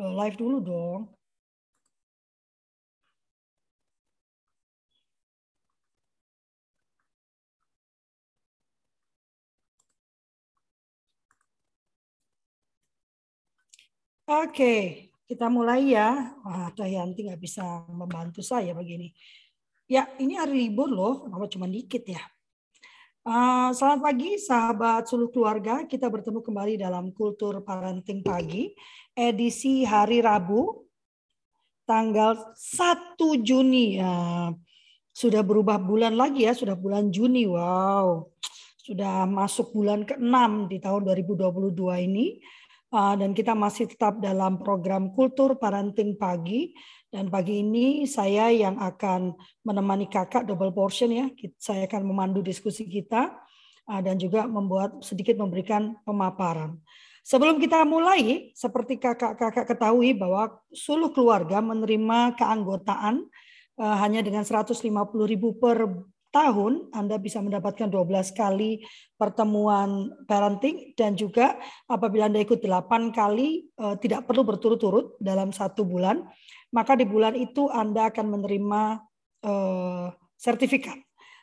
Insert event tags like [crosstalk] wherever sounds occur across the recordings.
live dulu dong. Oke, kita mulai ya. Wah, Dayanti nggak bisa membantu saya begini. Ya, ini hari libur loh, kenapa cuma dikit ya. Uh, selamat pagi sahabat seluruh keluarga. Kita bertemu kembali dalam Kultur Parenting Pagi, edisi hari Rabu, tanggal 1 Juni. Ya, sudah berubah bulan lagi ya, sudah bulan Juni. Wow, sudah masuk bulan ke-6 di tahun 2022 ini. Uh, dan kita masih tetap dalam program Kultur Parenting Pagi. Dan pagi ini saya yang akan menemani kakak double portion ya. Saya akan memandu diskusi kita uh, dan juga membuat sedikit memberikan pemaparan. Sebelum kita mulai, seperti kakak-kakak ketahui bahwa seluruh keluarga menerima keanggotaan uh, hanya dengan 150 ribu per tahun Anda bisa mendapatkan 12 kali pertemuan parenting dan juga apabila Anda ikut 8 kali eh, tidak perlu berturut-turut dalam satu bulan, maka di bulan itu Anda akan menerima eh, sertifikat.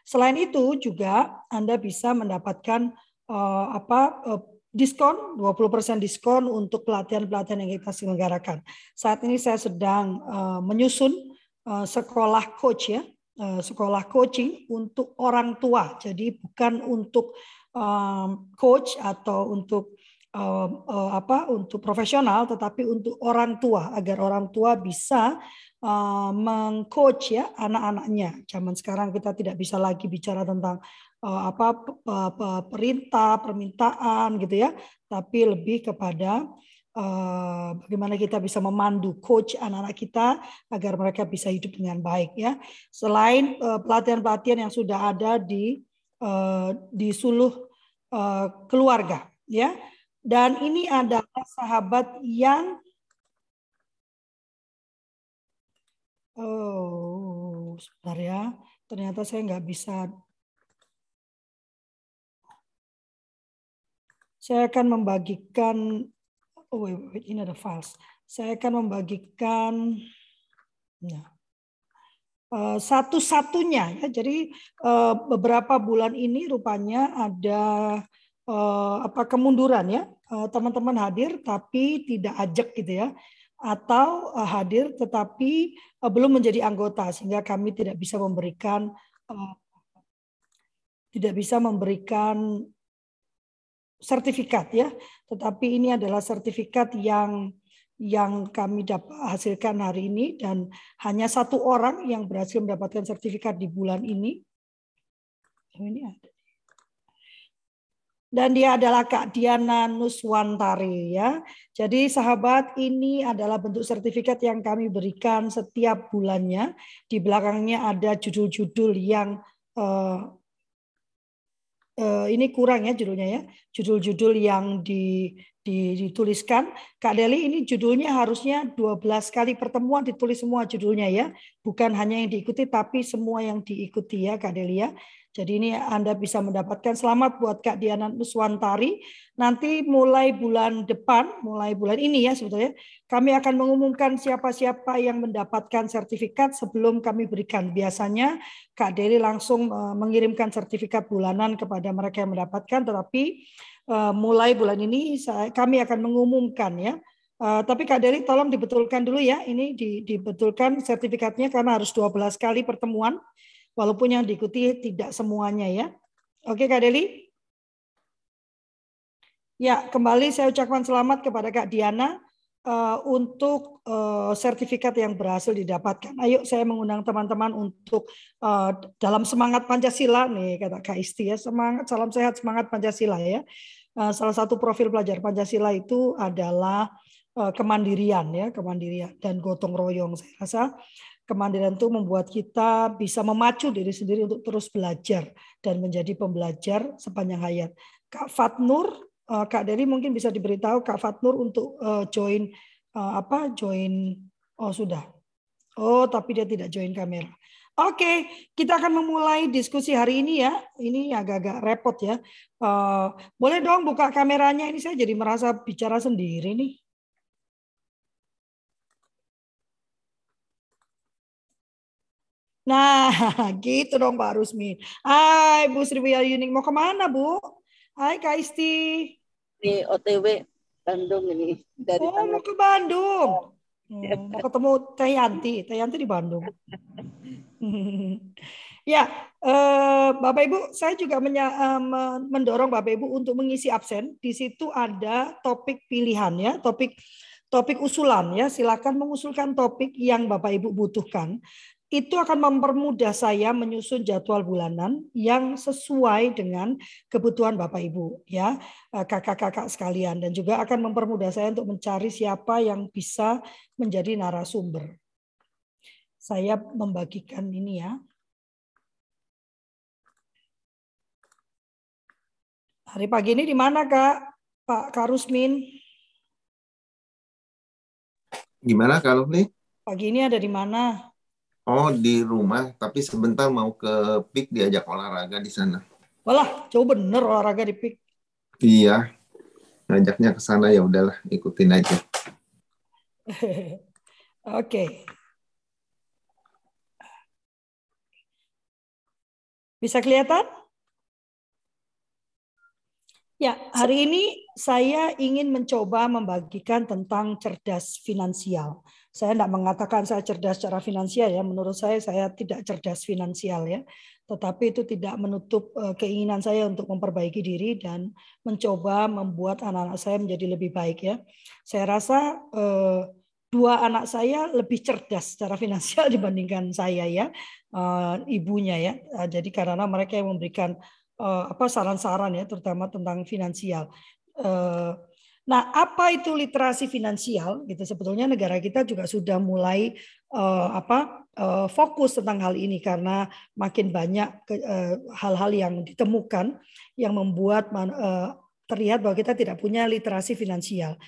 Selain itu juga Anda bisa mendapatkan eh, apa diskon 20% diskon untuk pelatihan-pelatihan yang kita selenggarakan. Saat ini saya sedang menyusun sekolah coach ya Eh, sekolah coaching untuk orang tua. Jadi bukan untuk coach atau untuk uh, apa untuk profesional, tetapi untuk orang tua agar orang tua bisa uh, mengcoach ya anak-anaknya. Zaman sekarang kita tidak bisa lagi bicara tentang uh, apa perintah, permintaan gitu ya, tapi lebih kepada Eh, bagaimana kita bisa memandu coach anak-anak kita agar mereka bisa hidup dengan baik ya. Selain eh, pelatihan-pelatihan yang sudah ada di uh, di suluh keluarga ya. Dan ini adalah sahabat yang Oh, sebentar ya. Ternyata saya nggak bisa saya akan membagikan oh wait, wait, ini ada files. Saya akan membagikan nah, satu-satunya ya. Jadi uh, beberapa bulan ini rupanya ada uh, apa kemunduran ya. Teman-teman uh, hadir tapi tidak ajak gitu ya atau uh, hadir tetapi uh, belum menjadi anggota sehingga kami tidak bisa memberikan uh, tidak bisa memberikan sertifikat ya, tetapi ini adalah sertifikat yang yang kami dapat hasilkan hari ini dan hanya satu orang yang berhasil mendapatkan sertifikat di bulan ini. Ini ada. Dan dia adalah Kak Diana Nuswantari ya. Jadi sahabat ini adalah bentuk sertifikat yang kami berikan setiap bulannya. Di belakangnya ada judul-judul yang uh, uh, ini kurang ya judulnya ya. Judul-judul yang di, dituliskan. Kak Deli ini judulnya harusnya 12 kali pertemuan ditulis semua judulnya ya. Bukan hanya yang diikuti tapi semua yang diikuti ya Kak Deli ya. Jadi ini Anda bisa mendapatkan selamat buat Kak Diana Nuswantari. Nanti mulai bulan depan, mulai bulan ini ya sebetulnya, kami akan mengumumkan siapa-siapa yang mendapatkan sertifikat sebelum kami berikan. Biasanya Kak Deli langsung eh, mengirimkan sertifikat bulanan kepada mereka yang mendapatkan, tetapi eh, mulai bulan ini kami akan mengumumkan ya. Uh, tapi Kak Deli tolong dibetulkan dulu ya, ini dibetulkan sertifikatnya karena harus 12 kali pertemuan walaupun yang diikuti tidak semuanya ya. Oke Kak Deli? Ya, kembali saya ucapkan selamat kepada Kak Diana uh, untuk uh, sertifikat yang berhasil didapatkan. Ayo saya mengundang teman-teman untuk uh, dalam semangat Pancasila nih kata Kak Isti ya, semangat salam sehat semangat Pancasila ya. Uh, salah satu profil pelajar Pancasila itu adalah uh, kemandirian ya, kemandirian dan gotong royong saya rasa Kemandirian itu membuat kita bisa memacu diri sendiri untuk terus belajar dan menjadi pembelajar sepanjang hayat. Kak Fatnur, Eh, Kak Dewi mungkin bisa diberitahu Kak Fatnur untuk eh, join eh, apa join oh sudah oh tapi dia tidak join kamera. Oke, kita akan memulai diskusi hari ini ya. Ini agak-agak repot ya. Boleh dong buka kameranya ini saya jadi merasa bicara sendiri nih. Nah, [laughs] gitu dong Pak Rusmi Hai Bu Sri mau ke mana Bu? Hai Kak Isti. Di OTW Bandung ini. Dari oh, mau ke Bandung. Hmm, mau ketemu Teh Yanti. Teh Yanti di Bandung. [laughs] ya, eh, Bapak Ibu, saya juga menya, eh, mendorong Bapak Ibu untuk mengisi absen. Di situ ada topik pilihan ya, topik topik usulan ya. Silakan mengusulkan topik yang Bapak Ibu butuhkan itu akan mempermudah saya menyusun jadwal bulanan yang sesuai dengan kebutuhan Bapak Ibu ya eh, kakak-kakak sekalian dan juga akan mempermudah saya untuk mencari siapa yang bisa menjadi narasumber. Saya membagikan ini ya. Hari pagi ini di mana Kak? Pak Karusmin? Gimana kalau nih? Pagi ini ada di mana? Oh, di rumah, tapi sebentar mau ke PIK diajak olahraga di sana. Walah, jauh bener olahraga di PIK. Iya, ngajaknya ke sana ya udahlah, ikutin aja. [laughs] Oke. Okay. Bisa kelihatan? Ya, hari ini saya ingin mencoba membagikan tentang cerdas finansial. Saya tidak mengatakan saya cerdas secara finansial ya. Menurut saya saya tidak cerdas finansial ya. Tetapi itu tidak menutup eh, keinginan saya untuk memperbaiki diri dan mencoba membuat anak-anak saya menjadi lebih baik ya. Saya rasa eh, dua anak saya lebih cerdas secara [laughs] finansial dibandingkan saya ya, eh, ibunya ya. Jadi karena mereka yang memberikan apa saran-saran ya, terutama tentang finansial. Nah, apa itu literasi finansial? Gitu sebetulnya negara kita juga sudah mulai uh, apa uh, fokus tentang hal ini karena makin banyak eh, hal-hal uh, yang ditemukan yang membuat uh, terlihat bahwa kita tidak punya literasi finansial.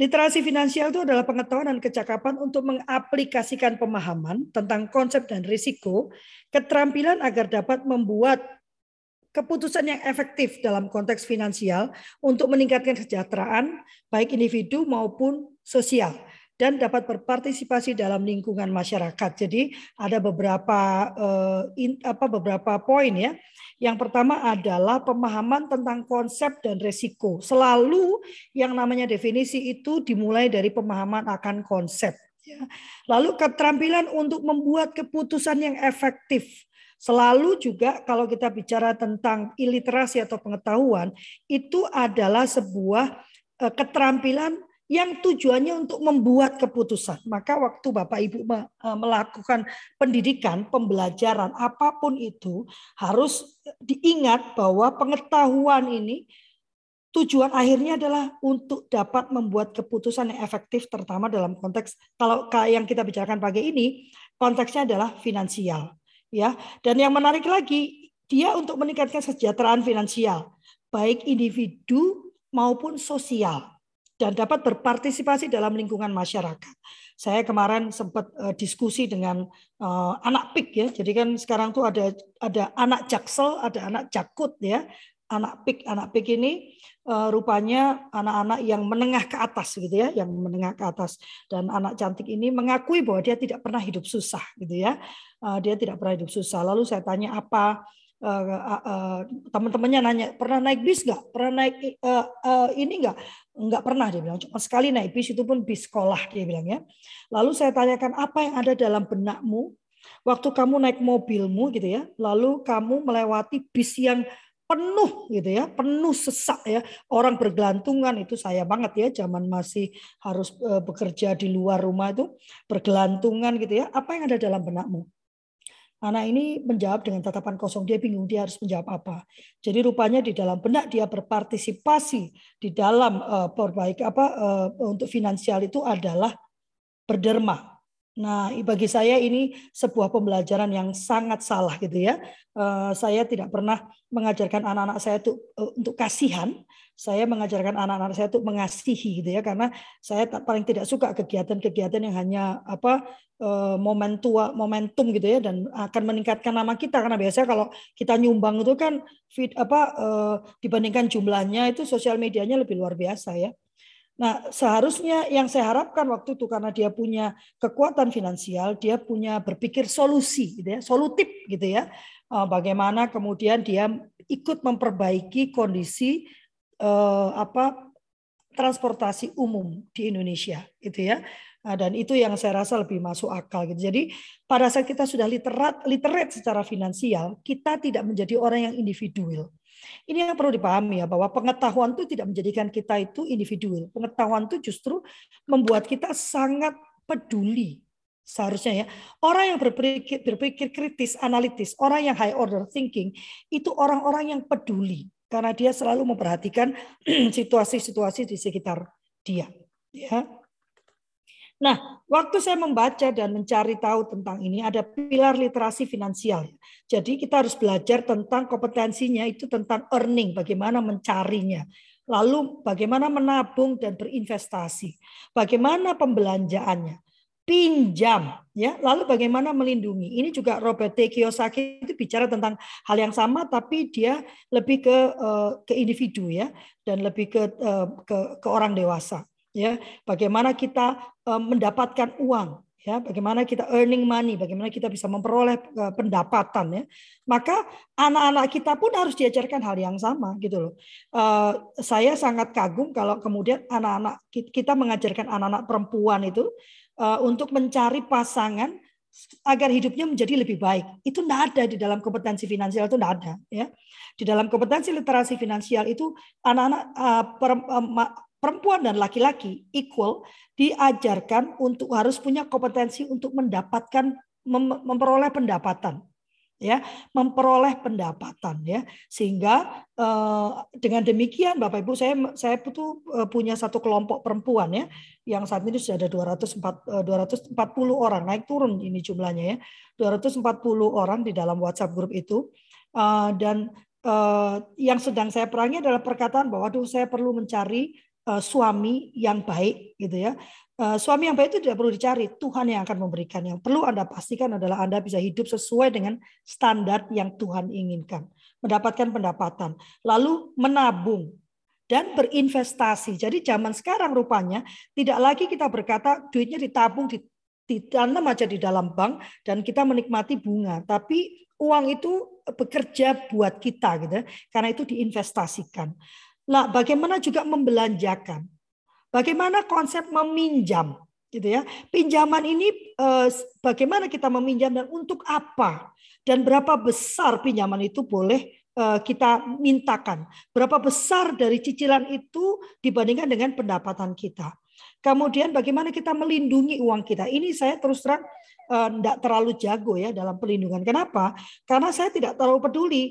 Literasi finansial itu adalah pengetahuan dan kecakapan untuk mengaplikasikan pemahaman tentang konsep dan risiko, keterampilan agar dapat membuat keputusan yang efektif dalam konteks finansial untuk meningkatkan kesejahteraan baik individu maupun sosial dan dapat berpartisipasi dalam lingkungan masyarakat. Jadi ada beberapa uh, in, apa beberapa poin ya. Yang pertama adalah pemahaman tentang konsep dan resiko. Selalu yang namanya definisi itu dimulai dari pemahaman akan konsep. Ya. Lalu keterampilan untuk membuat keputusan yang efektif Selalu juga kalau kita bicara tentang iliterasi atau pengetahuan, itu adalah sebuah eh, keterampilan yang tujuannya untuk membuat keputusan. Maka waktu Bapak Ibu eh, melakukan pendidikan, pembelajaran apa pun itu harus diingat bahwa pengetahuan ini tujuan akhirnya adalah untuk dapat membuat keputusan yang efektif terutama dalam konteks kalau yang kita bicarakan pagi ini konteksnya adalah finansial ya. Dan yang menarik lagi, dia untuk meningkatkan kesejahteraan finansial, baik individu maupun sosial dan dapat berpartisipasi dalam lingkungan masyarakat. Saya kemarin sempat uh, diskusi dengan uh, anak PIK ya. Jadi kan sekarang tuh ada ada anak jaksel, ada anak jakut ya. Anak PIK, anak PIK ini uh, rupanya anak-anak yang menengah ke atas gitu ya, yang menengah ke atas dan anak cantik ini mengakui bahwa dia tidak pernah hidup susah gitu ya. Uh, dia tidak pernah hidup susah. Lalu saya tanya apa uh, uh, uh, teman-temannya nanya pernah naik bis nggak? Pernah naik uh, uh, ini nggak? Nggak pernah dia bilang. Cuma sekali naik bis itu pun bis sekolah dia bilang ya. Lalu saya tanyakan apa yang ada dalam benakmu waktu kamu naik mobilmu gitu ya. Lalu kamu melewati bis yang penuh gitu ya, penuh sesak ya. Orang bergelantungan itu saya banget ya, zaman masih harus e, bekerja di luar rumah itu bergelantungan gitu ya. Apa yang ada dalam benakmu? Anak ini menjawab dengan tatapan kosong. Dia bingung dia harus menjawab apa. Jadi rupanya di dalam benak dia berpartisipasi di dalam uh, perbaik apa uh, untuk finansial itu adalah berderma. Nah, bagi saya ini sebuah pembelajaran yang sangat salah gitu ya. Eh, saya tidak pernah mengajarkan anak-anak saya untuk eh, untuk kasihan. Saya mengajarkan anak-anak saya untuk mengasihi gitu ya karena saya paling tidak suka kegiatan-kegiatan yang hanya apa eh, momentum momentum gitu ya dan akan meningkatkan nama kita karena biasanya kalau kita nyumbang itu kan apa dibandingkan jumlahnya itu sosial medianya lebih luar biasa ya. Nah, seharusnya yang saya harapkan waktu itu karena dia punya kekuatan finansial, dia punya berpikir solusi, gitu ya, solutif, gitu ya. Eh, bagaimana kemudian dia ikut memperbaiki kondisi eh, apa transportasi umum di Indonesia, gitu ya. Nah, dan itu yang saya rasa lebih masuk akal gitu. Jadi pada saat kita sudah literat literate secara finansial, kita tidak menjadi orang yang individual. Ini yang perlu dipahami ya bahwa pengetahuan itu tidak menjadikan kita itu individu. Pengetahuan itu justru membuat kita sangat peduli seharusnya ya. Orang yang berpikir, berpikir kritis, analitis, orang yang high order thinking itu orang-orang yang peduli karena dia selalu memperhatikan [clears throat] situasi-situasi di sekitar dia. Ya. Nah, waktu saya membaca dan mencari tahu tentang ini, ada pilar literasi finansial. Jadi kita harus belajar tentang kompetensinya itu tentang earning, bagaimana mencarinya. Lalu bagaimana menabung dan berinvestasi. Bagaimana pembelanjaannya. Pinjam, ya. Lalu bagaimana melindungi. Ini juga Robert T. Kiyosaki itu bicara tentang hal yang sama, tapi dia lebih ke eh, ke individu ya, dan lebih ke eh, ke, ke orang dewasa ya bagaimana kita uh, mendapatkan uang ya bagaimana kita earning money bagaimana kita bisa memperoleh uh, pendapatan ya maka anak-anak kita pun harus diajarkan hal yang sama gitu loh uh, saya sangat kagum kalau kemudian anak-anak kita mengajarkan anak-anak perempuan itu untuk mencari pasangan agar hidupnya menjadi lebih baik. Itu tidak ada di dalam kompetensi finansial itu tidak ada ya. Di dalam kompetensi literasi finansial itu anak-anak uh, perempuan dan laki-laki equal diajarkan untuk harus punya kompetensi untuk mendapatkan memperoleh pendapatan ya. Memperoleh pendapatan ya. Sehingga eh, dengan demikian Bapak Ibu saya saya itu eh, punya satu kelompok perempuan ya yang saat ini sudah ada 204 240 eh, orang. Naik turun ini jumlahnya ya. 240 orang di dalam WhatsApp grup itu. Dan yang sedang saya perangi adalah perkataan bahwa aduh saya perlu mencari uh, suami yang baik gitu ya. Uh, suami yang baik itu tidak perlu dicari, Tuhan yang akan memberikan. Yang perlu Anda pastikan adalah Anda bisa hidup sesuai dengan standar yang Tuhan inginkan. Mendapatkan pendapatan, lalu menabung dan berinvestasi. Jadi zaman sekarang rupanya tidak lagi kita berkata duitnya ditabung di ditanam aja di dalam bank dan kita menikmati bunga, tapi uang itu bekerja buat kita gitu ya. karena itu diinvestasikan. Nah, bagaimana juga membelanjakan? Bagaimana konsep meminjam? Gitu ya. Pinjaman ini eh, bagaimana kita meminjam dan untuk apa? Dan berapa besar pinjaman itu boleh eh, kita mintakan? Berapa besar dari cicilan itu dibandingkan dengan pendapatan kita? Kemudian bagaimana kita melindungi uang kita? Ini saya terus terang tidak eh, terlalu jago ya dalam pelindungan. Kenapa? Karena saya tidak terlalu peduli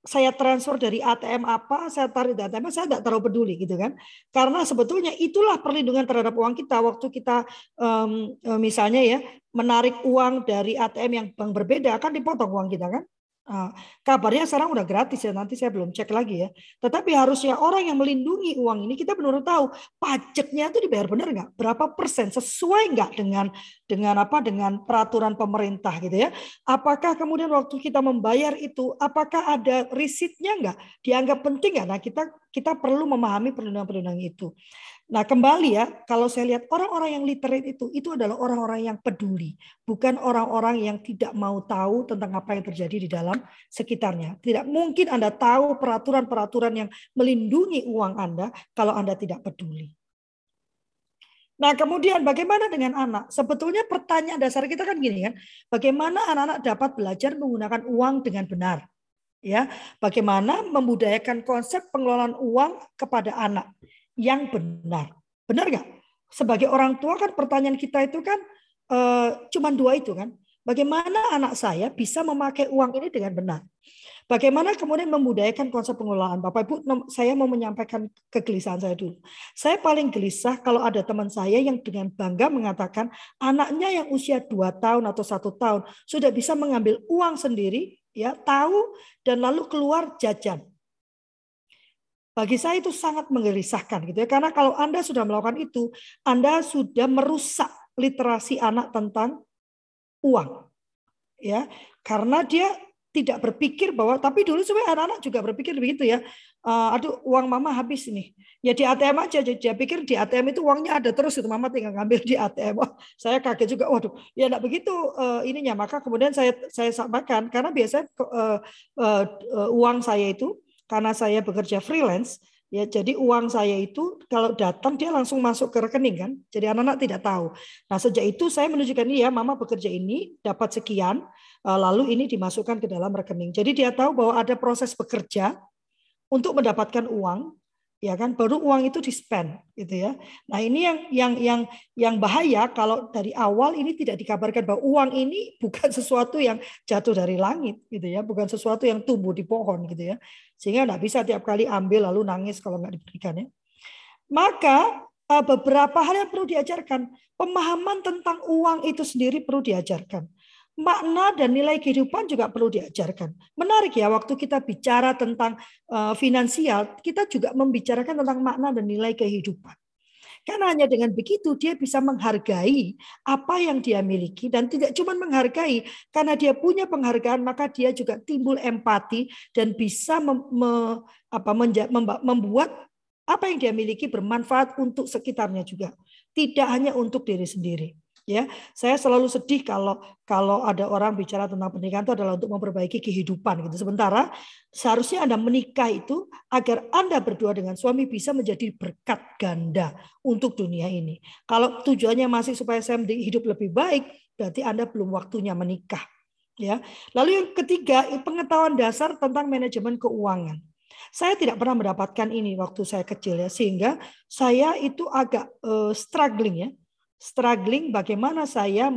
saya transfer dari ATM apa, saya tarik dari ATM, saya tidak terlalu peduli gitu kan. Karena sebetulnya itulah perlindungan terhadap uang kita waktu kita um, misalnya ya menarik uang dari ATM yang bank berbeda akan dipotong uang kita kan. Nah, kabarnya sekarang udah gratis ya, nanti saya belum cek lagi ya. Tetapi harusnya orang yang melindungi uang ini kita benar tahu pajaknya itu dibayar benar nggak? Berapa persen sesuai nggak dengan dengan apa? Dengan peraturan pemerintah gitu ya? Apakah kemudian waktu kita membayar itu, apakah ada risitnya nggak? Dianggap penting nggak? Nah kita kita perlu memahami perlindungan-perlindungan itu. Nah, kembali ya, kalau saya lihat orang-orang yang literate itu, itu adalah orang-orang yang peduli, bukan orang-orang yang tidak mau tahu tentang apa yang terjadi di dalam sekitarnya. Tidak mungkin Anda tahu peraturan-peraturan yang melindungi uang Anda kalau Anda tidak peduli. Nah, kemudian bagaimana dengan anak? Sebetulnya pertanyaan dasar kita kan gini kan, bagaimana anak-anak dapat belajar menggunakan uang dengan benar? Ya, bagaimana membudayakan konsep pengelolaan uang kepada anak? Yang benar. Benar nggak? Sebagai orang tua kan pertanyaan kita itu kan uh, cuma dua itu kan. Bagaimana anak saya bisa memakai uang ini dengan benar? Bagaimana kemudian membudayakan konsep pengelolaan? Bapak Ibu, saya mau menyampaikan kegelisahan saya dulu. Saya paling gelisah kalau ada teman saya yang dengan bangga mengatakan anaknya yang usia dua tahun atau satu tahun sudah bisa mengambil uang sendiri, ya tahu dan lalu keluar jajan. Bagi saya itu sangat menggelisahkan gitu ya. Karena kalau Anda sudah melakukan itu, Anda sudah merusak literasi anak tentang uang. Ya, karena dia tidak berpikir bahwa tapi dulu sebenarnya anak-anak juga berpikir begitu ya. uh, aduh uang mama habis nih. Ya di ATM aja. Dia pikir di ATM itu uangnya ada terus itu mama tinggal ngambil di ATM. Wah, saya kaget juga. Waduh, ya enggak begitu uh, ininya. Maka kemudian saya saya sampaikan karena biasanya uh, uh, uh, uang saya itu karena saya bekerja freelance Ya, jadi uang saya itu kalau datang dia langsung masuk ke rekening kan. Jadi anak-anak tidak tahu. Nah, sejak itu saya menunjukkan ini ya, mama bekerja ini dapat sekian, lalu ini dimasukkan ke dalam rekening. Jadi dia tahu bahwa ada proses bekerja untuk mendapatkan uang ya kan? Baru uang itu di spend gitu ya. Nah ini yang yang yang yang bahaya kalau dari awal ini tidak dikabarkan bahwa uang ini bukan [laughs] sesuatu yang jatuh dari langit gitu ya. Bukan sesuatu yang tumbuh di pohon gitu ya. Sehingga tidak bisa tiap kali ambil lalu nangis kalau nggak diberikan ya. Maka eh, beberapa hal yang perlu diajarkan. Pemahaman tentang uang itu sendiri perlu diajarkan makna dan nilai kehidupan juga perlu diajarkan. Menarik ya, waktu kita bicara tentang uh, finansial, kita juga membicarakan tentang makna dan nilai kehidupan. Karena hanya dengan begitu dia bisa menghargai apa yang dia miliki dan tidak cuma menghargai karena dia punya penghargaan maka dia juga timbul empati dan bisa mem, me, apa, menja, membuat apa yang dia miliki bermanfaat untuk sekitarnya juga, tidak hanya untuk diri sendiri ya. Saya selalu sedih kalau kalau ada orang bicara tentang pernikahan itu adalah untuk memperbaiki kehidupan gitu. Sementara seharusnya anda menikah itu agar anda berdua dengan suami bisa menjadi berkat ganda untuk dunia ini. Kalau tujuannya masih supaya saya hidup lebih baik berarti anda belum waktunya menikah ya. Lalu yang ketiga pengetahuan dasar tentang manajemen keuangan. Saya tidak pernah mendapatkan ini waktu saya kecil ya sehingga saya itu agak uh, struggling ya struggling bagaimana saya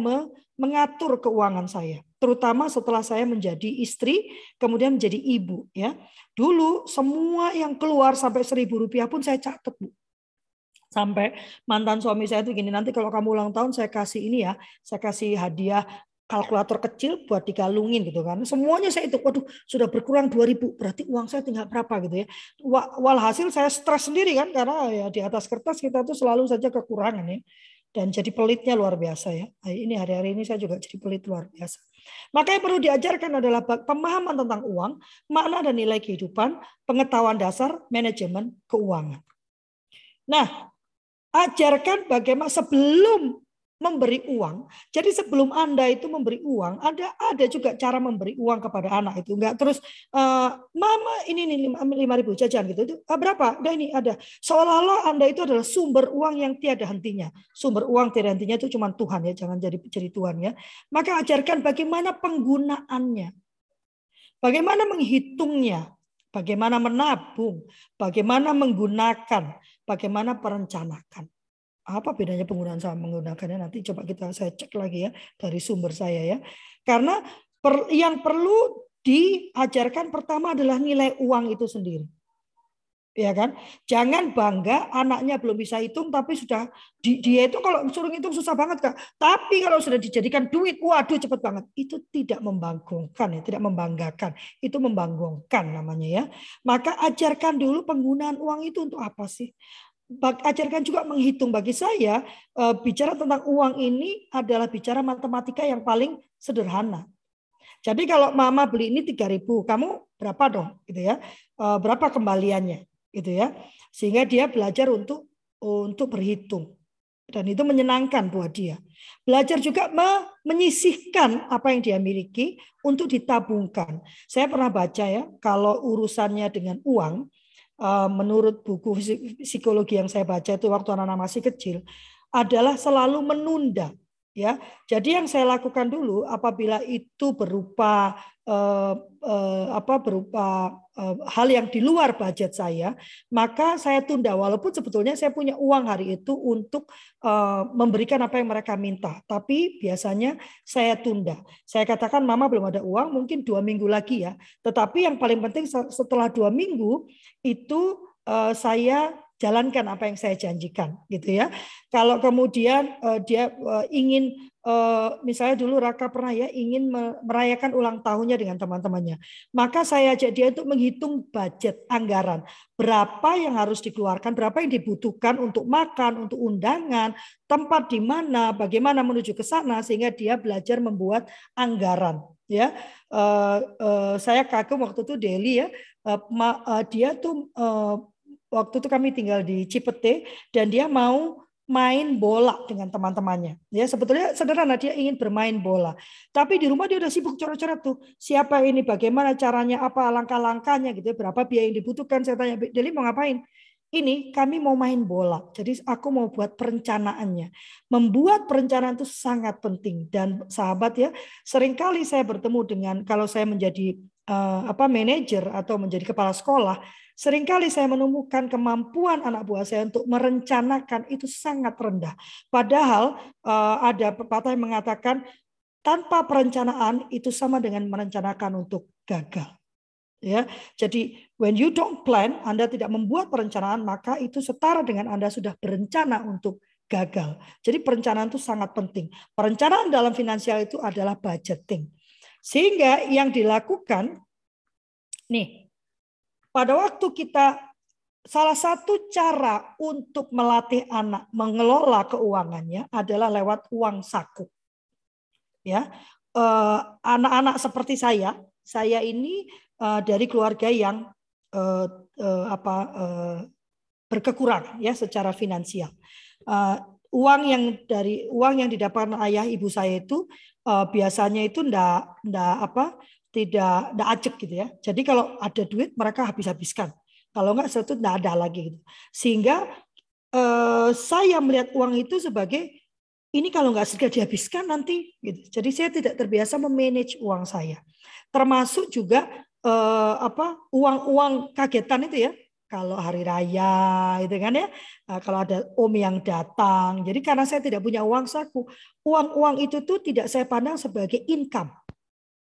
mengatur keuangan saya, terutama setelah saya menjadi istri, kemudian menjadi ibu. Ya, dulu semua yang keluar sampai seribu rupiah pun saya catat bu. Sampai mantan suami saya itu gini, nanti kalau kamu ulang tahun saya kasih ini ya, saya kasih hadiah kalkulator kecil buat dikalungin gitu kan. Semuanya saya itu, waduh sudah berkurang 2000, berarti uang saya tinggal berapa gitu ya. Walhasil saya stres sendiri kan, karena ya di atas kertas kita tuh selalu saja kekurangan ya dan jadi pelitnya luar biasa ya. Nah, ini hari-hari ini saya juga jadi pelit luar biasa. Maka yang perlu diajarkan adalah pemahaman tentang uang, makna dan nilai kehidupan, pengetahuan dasar, manajemen keuangan. Nah, ajarkan bagaimana sebelum memberi uang. Jadi sebelum Anda itu memberi uang, ada ada juga cara memberi uang kepada anak itu. Enggak terus uh, mama ini nih lima ribu jajan gitu. Itu ah, berapa? Ada ini ada. Seolah-olah Anda itu adalah sumber uang yang tiada hentinya. Sumber uang tiada hentinya itu cuma Tuhan ya, jangan jadi jadi Tuhan ya. Maka ajarkan bagaimana penggunaannya. Bagaimana menghitungnya, bagaimana menabung, bagaimana menggunakan, bagaimana perencanakan. Apa bedanya penggunaan sama menggunakannya nanti coba kita saya cek lagi ya dari sumber saya ya. Karena per, yang perlu diajarkan pertama adalah nilai uang itu sendiri. Ya kan? Jangan bangga anaknya belum bisa hitung tapi sudah di, dia itu kalau suruh hitung susah banget Kak. Tapi kalau sudah dijadikan duit, waduh cepet banget. Itu tidak membanggungkan ya, tidak membanggakan. Itu membanggungkan namanya ya. Maka ajarkan dulu penggunaan uang itu untuk apa sih? Ajarkan juga menghitung bagi saya eh, bicara tentang uang ini adalah bicara matematika yang paling sederhana. Jadi kalau mama beli ini 3000, kamu berapa dong gitu ya? Eh, berapa kembaliannya gitu ya? Sehingga dia belajar untuk untuk berhitung. Dan itu menyenangkan buat dia. Belajar juga menyisihkan apa yang dia miliki untuk ditabungkan. Saya pernah baca ya, kalau urusannya dengan uang, Eh, menurut buku psikologi yang saya baca itu waktu anak-anak masih kecil adalah selalu menunda ya. Jadi yang saya lakukan dulu apabila itu berupa eh, eh, apa berupa eh, hal yang di luar budget saya, maka saya tunda walaupun sebetulnya saya punya uang hari itu untuk eh, memberikan apa yang mereka minta, tapi biasanya saya tunda. Saya katakan mama belum ada uang, mungkin dua minggu lagi ya. Tetapi yang paling penting setelah dua minggu itu eh, saya jalankan apa yang saya janjikan gitu ya. Kalau kemudian uh, dia uh, ingin uh, misalnya dulu Raka pernah ya ingin merayakan ulang tahunnya dengan teman-temannya. Maka saya ajak dia untuk menghitung budget anggaran. Berapa yang harus dikeluarkan, berapa yang dibutuhkan untuk makan, untuk undangan, tempat di mana, bagaimana menuju ke sana sehingga dia belajar membuat anggaran ya uh, uh, saya kagum waktu itu Deli ya uh, ma, uh, dia tuh uh, waktu itu kami tinggal di Cipete dan dia mau main bola dengan teman-temannya. Ya sebetulnya sederhana dia ingin bermain bola. Tapi di rumah dia udah sibuk coret-coret tuh. Siapa ini, bagaimana caranya, apa langkah-langkahnya gitu ya, berapa biaya yang dibutuhkan. Saya tanya, Deli mau ngapain? Ini kami mau main bola. Jadi aku mau buat perencanaannya. Membuat perencanaan itu sangat penting dan sahabat ya, sering kali saya bertemu dengan kalau saya menjadi uh, apa manajer atau menjadi kepala sekolah, Seringkali saya menemukan kemampuan anak buah saya untuk merencanakan itu sangat rendah. Padahal uh, ada pepatah yang mengatakan tanpa perencanaan itu sama dengan merencanakan untuk gagal. Ya, jadi when you don't plan, Anda tidak membuat perencanaan, maka itu setara dengan Anda sudah berencana untuk gagal. Jadi perencanaan itu sangat penting. Perencanaan dalam finansial itu adalah budgeting. Sehingga yang dilakukan nih pada waktu kita salah satu cara untuk melatih anak mengelola keuangannya adalah lewat uang saku. Ya, eh, anak-anak seperti saya, saya ini eh, dari keluarga yang eh, apa berkekurangan ya secara finansial. Uang yang dari uang yang didapatkan ayah ibu saya itu biasanya itu ndak ndak apa tidak tidak acek gitu ya. Jadi kalau ada duit mereka habis-habiskan. Kalau enggak satu tidak ada lagi gitu. Sehingga eh, saya melihat uang itu sebagai ini kalau nggak segera dihabiskan nanti gitu. Jadi saya tidak terbiasa memanage uang saya. Termasuk juga eh, apa uang-uang kagetan itu ya. Kalau hari raya itu kan ya. Nah, kalau ada om yang datang. Jadi karena saya tidak punya uang saku, uang-uang itu tuh tidak saya pandang sebagai income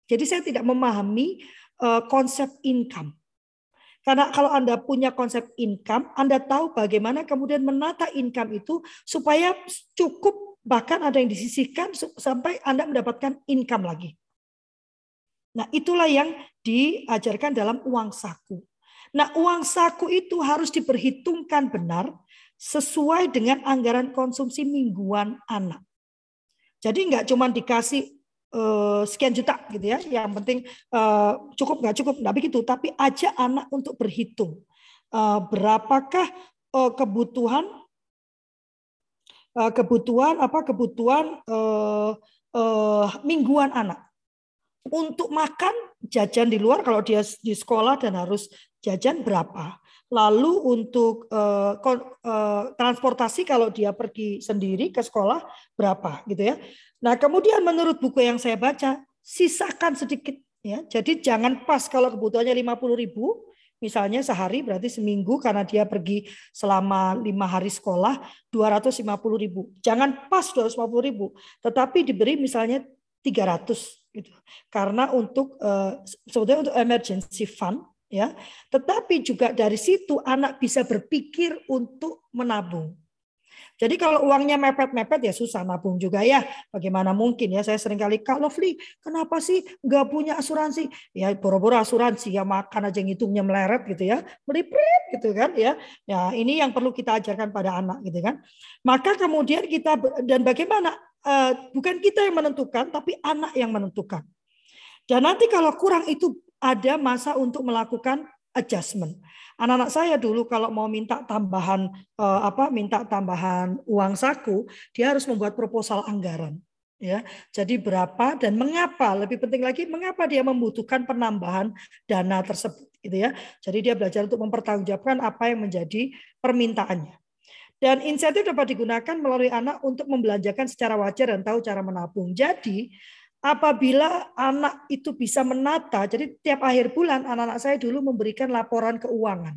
jadi saya tidak memahami uh, konsep income. Karena kalau Anda punya konsep income, Anda tahu bagaimana kemudian menata income itu supaya cukup bahkan ada yang disisihkan sampai Anda mendapatkan income lagi. Nah, itulah yang diajarkan dalam uang saku. Nah, uang saku itu harus diperhitungkan benar sesuai dengan anggaran konsumsi mingguan anak. Jadi nggak cuma dikasih uh, sekian juta gitu ya. Yang penting uh, cukup nggak cukup nggak begitu, tapi aja anak untuk berhitung. Uh, berapakah uh, kebutuhan uh, kebutuhan apa kebutuhan uh, uh, mingguan anak? Untuk makan jajan di luar kalau dia di sekolah dan harus jajan berapa? Lalu untuk uh, uh, transportasi kalau dia pergi sendiri ke sekolah berapa? Gitu ya Nah, kemudian menurut buku yang saya baca, sisakan sedikit ya. Jadi jangan pas kalau kebutuhannya 50 ribu, misalnya sehari berarti seminggu karena dia pergi selama lima hari sekolah 250 ribu. Jangan pas 250 ribu, tetapi diberi misalnya 300 gitu. Karena untuk uh, sebetulnya untuk emergency fund ya. Tetapi juga dari situ anak bisa berpikir untuk menabung. Jadi kalau uangnya mepet-mepet ya susah nabung juga ya. Bagaimana mungkin ya saya sering kali Kak Lovely, kenapa sih nggak punya asuransi? Ya boro-boro asuransi ya makan aja ngitungnya meleret gitu ya. Meliprit gitu kan ya. Ya ini yang perlu kita ajarkan pada anak gitu kan. Maka kemudian kita dan bagaimana eh, bukan kita yang menentukan tapi anak yang menentukan. Dan nanti kalau kurang itu ada masa untuk melakukan adjustment. Anak-anak saya dulu kalau mau minta tambahan eh, apa minta tambahan uang saku, dia harus membuat proposal anggaran ya. Jadi berapa dan mengapa? Lebih penting lagi mengapa dia membutuhkan penambahan dana tersebut gitu ya. Jadi dia belajar untuk mempertanggungjawabkan apa yang menjadi permintaannya. Dan insentif dapat digunakan melalui anak untuk membelanjakan secara wajar dan tahu cara menabung. Jadi apabila anak itu bisa menata, jadi tiap akhir bulan anak-anak saya dulu memberikan laporan keuangan.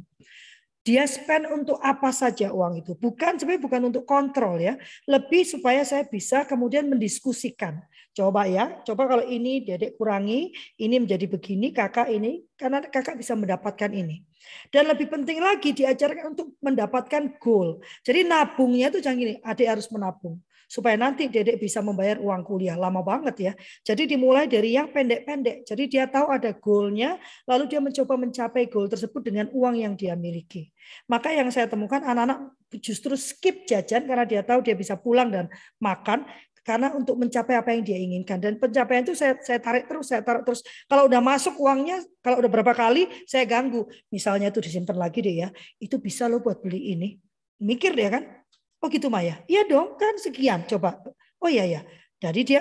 Dia spend untuk apa saja uang itu. Bukan sebenarnya bukan untuk kontrol ya. Lebih supaya saya bisa kemudian mendiskusikan. Coba ya, coba kalau ini dedek kurangi, ini menjadi begini, kakak ini, karena kakak bisa mendapatkan ini. Dan lebih penting lagi diajarkan untuk mendapatkan goal. Jadi nabungnya itu jangan gini, adik harus menabung supaya nanti dedek bisa membayar uang kuliah. Lama banget ya. Jadi dimulai dari yang pendek-pendek. Jadi dia tahu ada goalnya, lalu dia mencoba mencapai goal tersebut dengan uang yang dia miliki. Maka yang saya temukan anak-anak justru skip jajan karena dia tahu dia bisa pulang dan makan karena untuk mencapai apa yang dia inginkan dan pencapaian itu saya saya tarik terus saya tarik terus kalau udah masuk uangnya kalau udah berapa kali saya ganggu misalnya itu disimpan lagi deh ya itu bisa lo buat beli ini mikir dia kan oh gitu Maya iya dong kan sekian coba oh iya ya jadi dia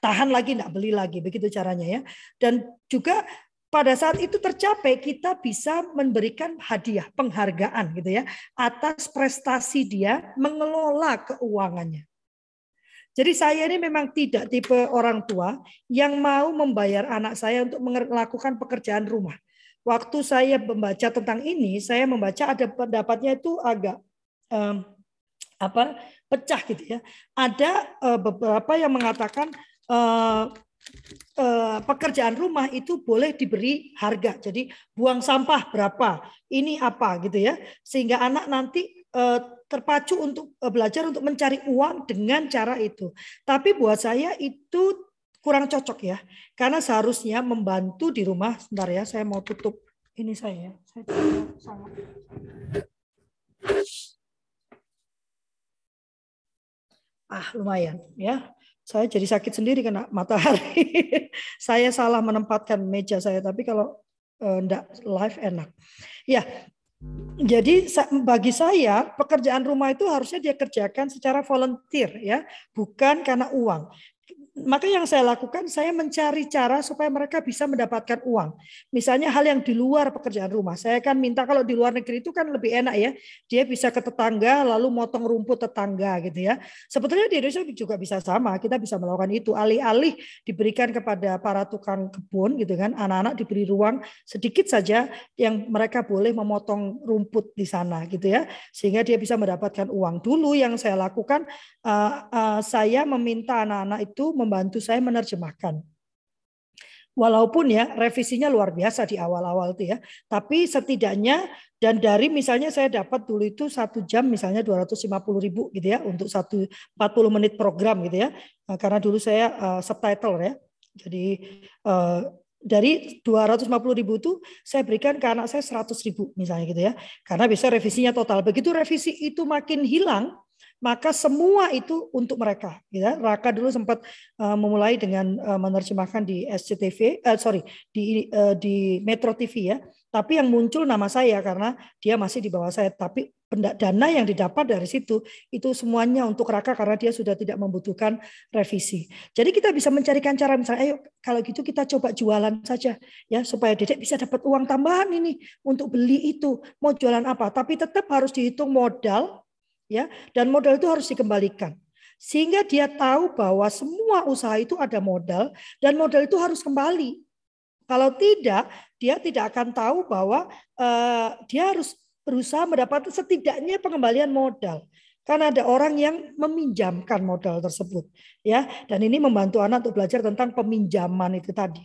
tahan lagi tidak beli lagi begitu caranya ya dan juga pada saat itu tercapai kita bisa memberikan hadiah penghargaan gitu ya atas prestasi dia mengelola keuangannya. Jadi saya ini memang tidak tipe orang tua yang mau membayar anak saya untuk melakukan pekerjaan rumah. Waktu saya membaca tentang ini, saya membaca ada pendapatnya itu agak um, apa pecah gitu ya. Ada uh, beberapa yang mengatakan uh, Eh, pekerjaan rumah itu boleh diberi harga. Jadi buang sampah berapa, ini apa gitu ya, sehingga anak nanti eh, terpacu untuk eh, belajar untuk mencari uang dengan cara itu. Tapi buat saya itu kurang cocok ya, karena seharusnya membantu di rumah. Sebentar ya, saya mau tutup ini saya. Saya sangat ah lumayan ya saya jadi sakit sendiri kena matahari. [laughs] saya salah menempatkan meja saya, tapi kalau enggak eh, live enak. Ya, jadi bagi saya pekerjaan rumah itu harusnya dia kerjakan secara volunteer ya, bukan karena uang maka yang saya lakukan, saya mencari cara supaya mereka bisa mendapatkan uang. Misalnya hal yang di luar pekerjaan rumah. Saya kan minta kalau di luar negeri itu kan lebih enak ya. Dia bisa ke tetangga lalu motong rumput tetangga gitu ya. Sebetulnya di Indonesia juga bisa sama. Kita bisa melakukan itu. Alih-alih diberikan kepada para tukang kebun gitu kan. Anak-anak diberi ruang sedikit saja yang mereka boleh memotong rumput di sana gitu ya. Sehingga dia bisa mendapatkan uang. Dulu yang saya lakukan, uh, uh, saya meminta anak-anak itu membantu saya menerjemahkan. Walaupun ya revisinya luar biasa di awal-awal itu ya, tapi setidaknya dan dari misalnya saya dapat dulu itu satu jam misalnya 250 ribu gitu ya untuk satu 40 menit program gitu ya, nah, karena dulu saya uh, subtitle ya, jadi uh, dari 250 ribu itu saya berikan ke anak saya 100 ribu misalnya gitu ya, karena bisa revisinya total. Begitu revisi itu makin hilang, maka semua itu untuk mereka. Ya. Raka dulu sempat uh, memulai dengan uh, menerjemahkan di SCTV, uh, eh, sorry di uh, di Metro TV ya. Tapi yang muncul nama saya karena dia masih di bawah saya. Tapi dana yang didapat dari situ itu semuanya untuk Raka karena dia sudah tidak membutuhkan revisi. Jadi kita bisa mencarikan cara misalnya, ayo kalau gitu kita coba jualan saja ya supaya Dedek bisa dapat uang tambahan ini untuk beli itu. Mau jualan apa? Tapi tetap harus dihitung modal ya. Dan modal itu harus dikembalikan. Sehingga dia tahu bahwa semua usaha itu ada modal dan modal itu harus kembali. Kalau tidak dia tidak akan tahu bahwa uh, dia harus berusaha mendapat setidaknya pengembalian modal. Karena ada orang yang meminjamkan modal tersebut ya. Dan ini membantu anak untuk belajar tentang peminjaman itu tadi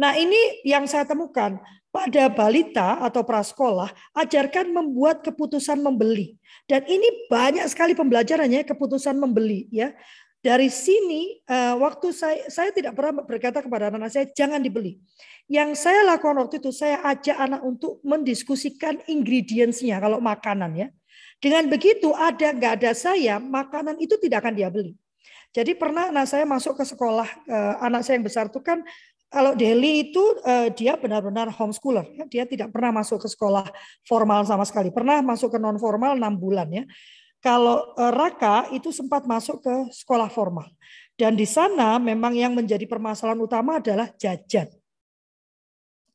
Nah, ini yang saya temukan pada balita atau prasekolah, ajarkan membuat keputusan membeli. Dan ini banyak sekali pembelajarannya keputusan membeli ya. Dari sini eh, waktu saya saya tidak pernah berkata kepada anak-anak saya jangan dibeli. Yang saya lakukan waktu itu saya ajak anak untuk mendiskusikan ingredientsnya kalau makanan ya. Dengan begitu ada nggak ada saya makanan itu tidak akan dia beli. Jadi pernah anak saya masuk ke sekolah eh, anak saya yang besar itu kan kalau Delhi itu uh, dia benar-benar homeschooler, ya. dia tidak pernah masuk ke sekolah formal sama sekali, pernah masuk ke non formal enam bulan ya. Kalau uh, Raka itu sempat masuk ke sekolah formal, dan di sana memang yang menjadi permasalahan utama adalah jajan.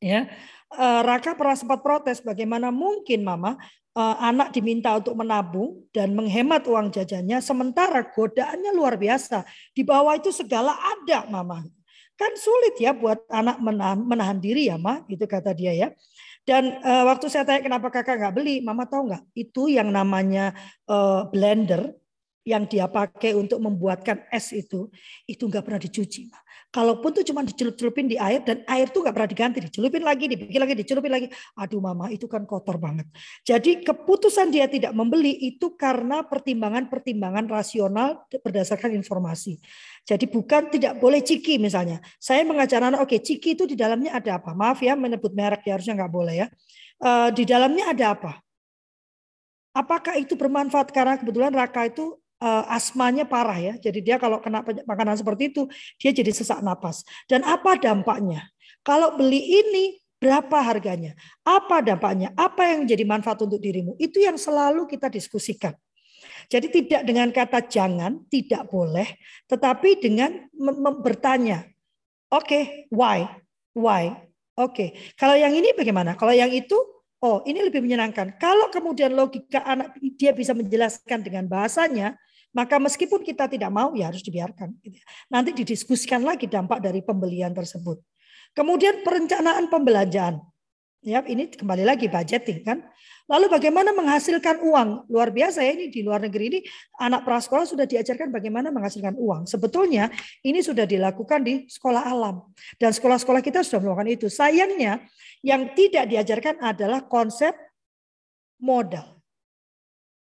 Ya, uh, Raka pernah sempat protes, bagaimana mungkin Mama uh, anak diminta untuk menabung dan menghemat uang jajannya, sementara godaannya luar biasa. Di bawah itu segala ada, Mama. Kan sulit ya buat anak menahan, menahan diri ya, Ma, gitu kata dia ya. Dan uh, waktu saya tanya kenapa kakak nggak beli, mama tahu nggak? Itu yang namanya uh, blender yang dia pakai untuk membuatkan es itu, itu nggak pernah dicuci. Ma. Kalaupun tuh cuma dicelup-celupin di air dan air tuh nggak pernah diganti, dicelupin lagi, dibikin lagi, dicelupin lagi. Aduh mama itu kan kotor banget. Jadi keputusan dia tidak membeli itu karena pertimbangan-pertimbangan rasional berdasarkan informasi. Jadi bukan tidak boleh ciki misalnya. Saya mengajar anak, oke okay, ciki itu di dalamnya ada apa? Maaf ya menyebut merek ya harusnya nggak boleh ya. Uh, di dalamnya ada apa? Apakah itu bermanfaat karena kebetulan Raka itu uh, asmanya parah ya. Jadi dia kalau kena makanan seperti itu, dia jadi sesak napas. Dan apa dampaknya? Kalau beli ini berapa harganya? Apa dampaknya? Apa yang jadi manfaat untuk dirimu? Itu yang selalu kita diskusikan. Jadi tidak dengan kata jangan, tidak boleh, tetapi dengan bertanya. Oke, okay, why? Why? Oke. Okay. Kalau yang ini bagaimana? Kalau yang itu oh ini lebih menyenangkan. Kalau kemudian logika anak dia bisa menjelaskan dengan bahasanya, maka meskipun kita tidak mau ya harus dibiarkan. Gitu ya. Nanti didiskusikan lagi dampak dari pembelian tersebut. Kemudian perencanaan pembelanjaan. Ya, ini kembali lagi budgeting kan. Lalu bagaimana menghasilkan uang? Luar biasa ya ini di luar negeri ini anak prasekolah sudah diajarkan bagaimana menghasilkan uang. Sebetulnya ini sudah dilakukan di sekolah alam dan sekolah-sekolah kita sudah melakukan itu. Sayangnya yang tidak diajarkan adalah konsep modal.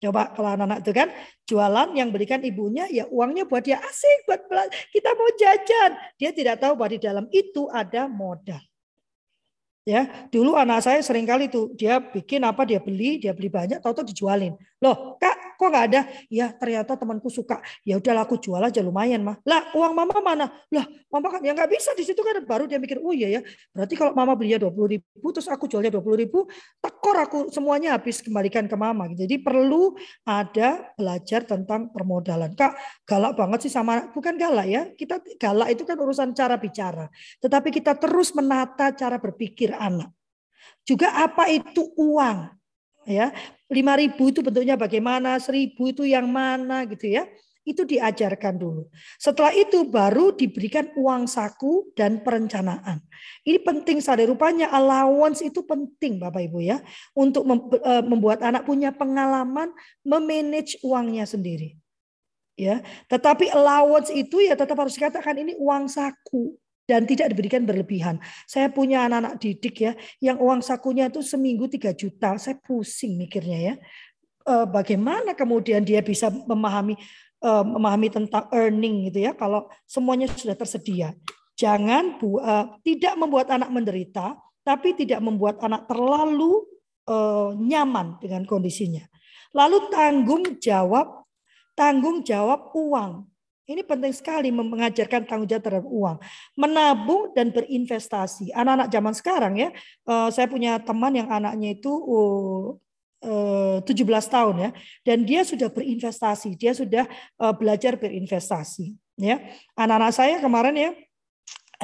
Coba kalau anak-anak itu kan jualan yang berikan ibunya ya uangnya buat dia asik buat kita mau jajan. Dia tidak tahu bahwa di dalam itu ada modal. Ya, dulu anak saya sering kali tuh dia bikin apa dia beli, dia beli banyak, tahu-tahu dijualin. Loh, kak, kok nggak ada? Ya ternyata temanku suka. Ya udahlah aku jual aja lumayan mah. Lah uang mama mana? Lah mama kan ya nggak bisa di situ kan baru dia mikir, oh iya ya. Berarti kalau mama belinya dua puluh ribu, terus aku jualnya dua puluh ribu, tekor aku semuanya habis kembalikan ke mama. Jadi perlu ada belajar tentang permodalan. Kak, galak banget sih sama bukan galak ya. Kita galak itu kan urusan cara bicara. Tetapi kita terus menata cara berpikir anak. Juga apa itu uang? Ya, lima ribu itu bentuknya bagaimana, seribu itu yang mana gitu ya. Itu diajarkan dulu. Setelah itu baru diberikan uang saku dan perencanaan. Ini penting sekali. Rupanya allowance itu penting Bapak Ibu ya. Untuk eh, membuat anak punya pengalaman memanage uangnya sendiri. Ya, tetapi allowance itu ya tetap harus dikatakan ini uang saku dan tidak diberikan berlebihan. Saya punya anak-anak didik ya, yang uang sakunya itu seminggu 3 juta. Saya pusing mikirnya ya. Eh, bagaimana kemudian dia bisa memahami eh, memahami tentang earning gitu ya kalau semuanya sudah tersedia. Jangan bu, uh, tidak membuat anak menderita, tapi tidak membuat anak terlalu nyaman dengan kondisinya. Lalu tanggung jawab tanggung jawab uang. Ini penting sekali mengajarkan tanggung jawab terhadap uang. Menabung dan berinvestasi. Anak-anak zaman sekarang ya, eh, saya punya teman yang anaknya itu 17 eh, tahun ya, dan dia sudah berinvestasi, dia sudah eh, belajar berinvestasi. Ya, anak-anak saya kemarin ya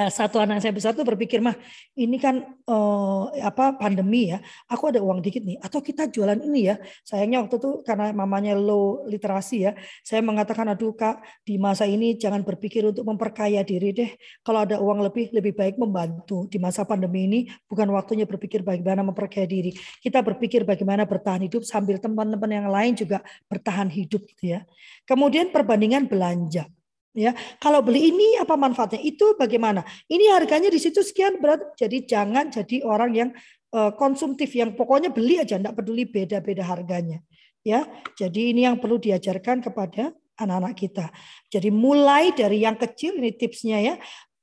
satu anak saya besar tuh berpikir mah ini kan eh, apa pandemi ya aku ada uang dikit nih atau kita jualan ini ya. Sayangnya waktu itu karena mamanya low literasi ya saya mengatakan aduh kak di masa ini jangan berpikir untuk memperkaya diri deh. Kalau ada uang lebih lebih baik membantu di masa pandemi ini bukan waktunya berpikir bagaimana memperkaya diri. Kita berpikir bagaimana bertahan hidup sambil teman-teman yang lain juga bertahan hidup gitu ya. Kemudian perbandingan belanja Ya, kalau beli ini apa manfaatnya? Itu bagaimana? Ini harganya di situ sekian berat. Jadi jangan jadi orang yang uh, konsumtif yang pokoknya beli aja, enggak peduli beda-beda harganya. Ya, jadi ini yang perlu diajarkan kepada anak-anak kita. Jadi mulai dari yang kecil ini tipsnya ya,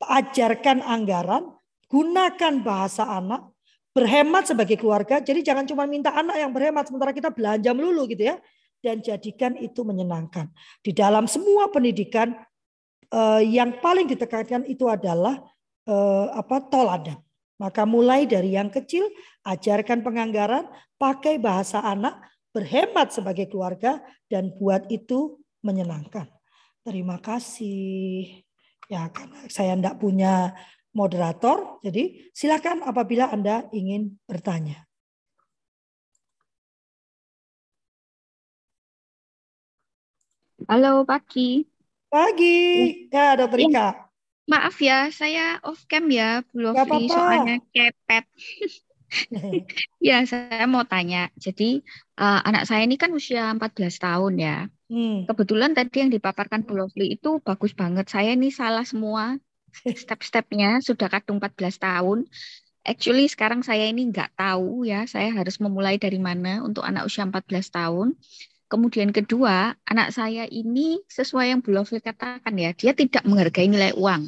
ajarkan anggaran, gunakan bahasa anak, berhemat sebagai keluarga. Jadi jangan cuma minta anak yang berhemat sementara kita belanja melulu gitu ya dan jadikan itu menyenangkan. Di dalam semua pendidikan yang paling ditekankan itu adalah uh, apa toladan. Maka mulai dari yang kecil, ajarkan penganggaran, pakai bahasa anak, berhemat sebagai keluarga, dan buat itu menyenangkan. Terima kasih. Ya, karena saya tidak punya moderator, jadi silakan apabila Anda ingin bertanya. Halo, Pagi. Pagi. Ya, Dokter ya. Ika. Maaf ya, saya off cam ya, Bu Lovely, soalnya kepet. [laughs] ya, saya mau tanya. Jadi, uh, anak saya ini kan usia 14 tahun ya. Hmm. Kebetulan tadi yang dipaparkan Bu Lovely itu bagus banget. Saya ini salah semua [laughs] step-stepnya, sudah kadung 14 tahun. Actually sekarang saya ini nggak tahu ya, saya harus memulai dari mana untuk anak usia 14 tahun. Kemudian kedua, anak saya ini sesuai yang Bu Lovely katakan ya, dia tidak menghargai nilai uang.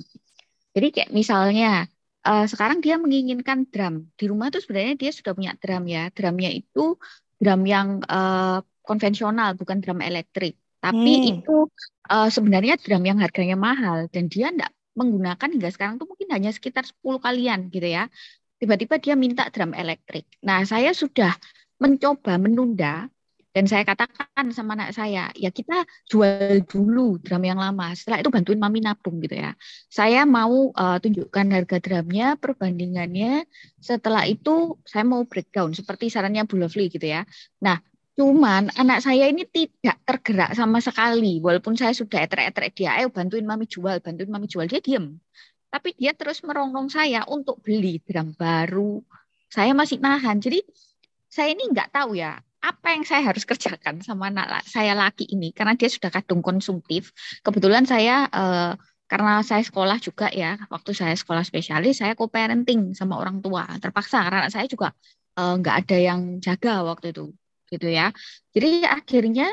Jadi kayak misalnya uh, sekarang dia menginginkan drum. Di rumah tuh sebenarnya dia sudah punya drum ya. Drumnya itu drum yang uh, konvensional, bukan drum elektrik. Tapi hmm. itu uh, sebenarnya drum yang harganya mahal dan dia enggak menggunakan hingga sekarang tuh mungkin hanya sekitar 10 kalian gitu ya. Tiba-tiba dia minta drum elektrik. Nah, saya sudah mencoba menunda dan saya katakan sama anak saya, ya kita jual dulu drum yang lama. Setelah itu bantuin mami nabung gitu ya. Saya mau uh, tunjukkan harga drumnya, perbandingannya. Setelah itu saya mau breakdown seperti sarannya Bu Lovely gitu ya. Nah, cuman anak saya ini tidak tergerak sama sekali. Walaupun saya sudah etrek-etrek dia, ayo bantuin mami jual, bantuin mami jual. Dia diem. Tapi dia terus merongrong saya untuk beli drum baru. Saya masih nahan. Jadi saya ini nggak tahu ya apa yang saya harus kerjakan sama anak saya laki ini karena dia sudah kadung konsumtif. Kebetulan saya eh, karena saya sekolah juga ya, waktu saya sekolah spesialis saya co-parenting sama orang tua. Terpaksa karena anak saya juga eh, nggak ada yang jaga waktu itu, gitu ya. Jadi akhirnya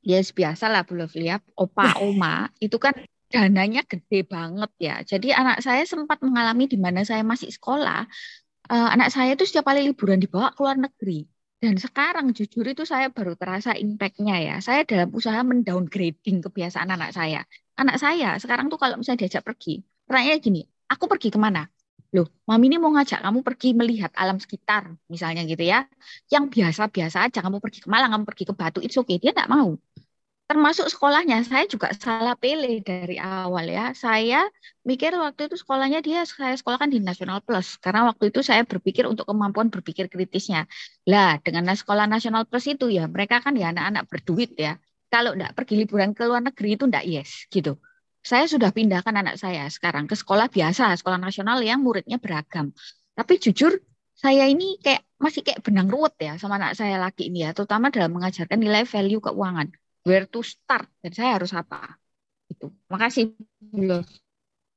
ya yes, biasa lah Bu lihat opa [laughs] oma itu kan dananya gede banget ya. Jadi anak saya sempat mengalami di mana saya masih sekolah, uh, anak saya itu setiap kali liburan dibawa ke luar negeri. Dan sekarang jujur itu saya baru terasa impact-nya ya. Saya dalam usaha mendowngrading kebiasaan anak saya. Anak saya sekarang tuh kalau misalnya diajak pergi, pertanyaannya gini, aku pergi ke mana? Loh, mami ini mau ngajak kamu pergi melihat alam sekitar, misalnya gitu ya. Yang biasa-biasa aja, kamu pergi ke Malang, kamu pergi ke Batu, itu. Okay. Dia nggak mau termasuk sekolahnya. Saya juga salah pilih dari awal ya. Saya mikir waktu itu sekolahnya dia saya sekolahkan di Nasional Plus. Karena waktu itu saya berpikir untuk kemampuan berpikir kritisnya. Lah dengan sekolah Nasional Plus itu ya mereka kan ya anak-anak berduit ya. Kalau enggak pergi liburan ke luar negeri itu enggak yes gitu. Saya sudah pindahkan anak saya sekarang ke sekolah biasa sekolah nasional yang muridnya beragam. Tapi jujur saya ini kayak masih kayak benang ruwet ya sama anak saya lagi ini ya terutama dalam mengajarkan nilai value keuangan where to start dan saya harus apa? Itu makasih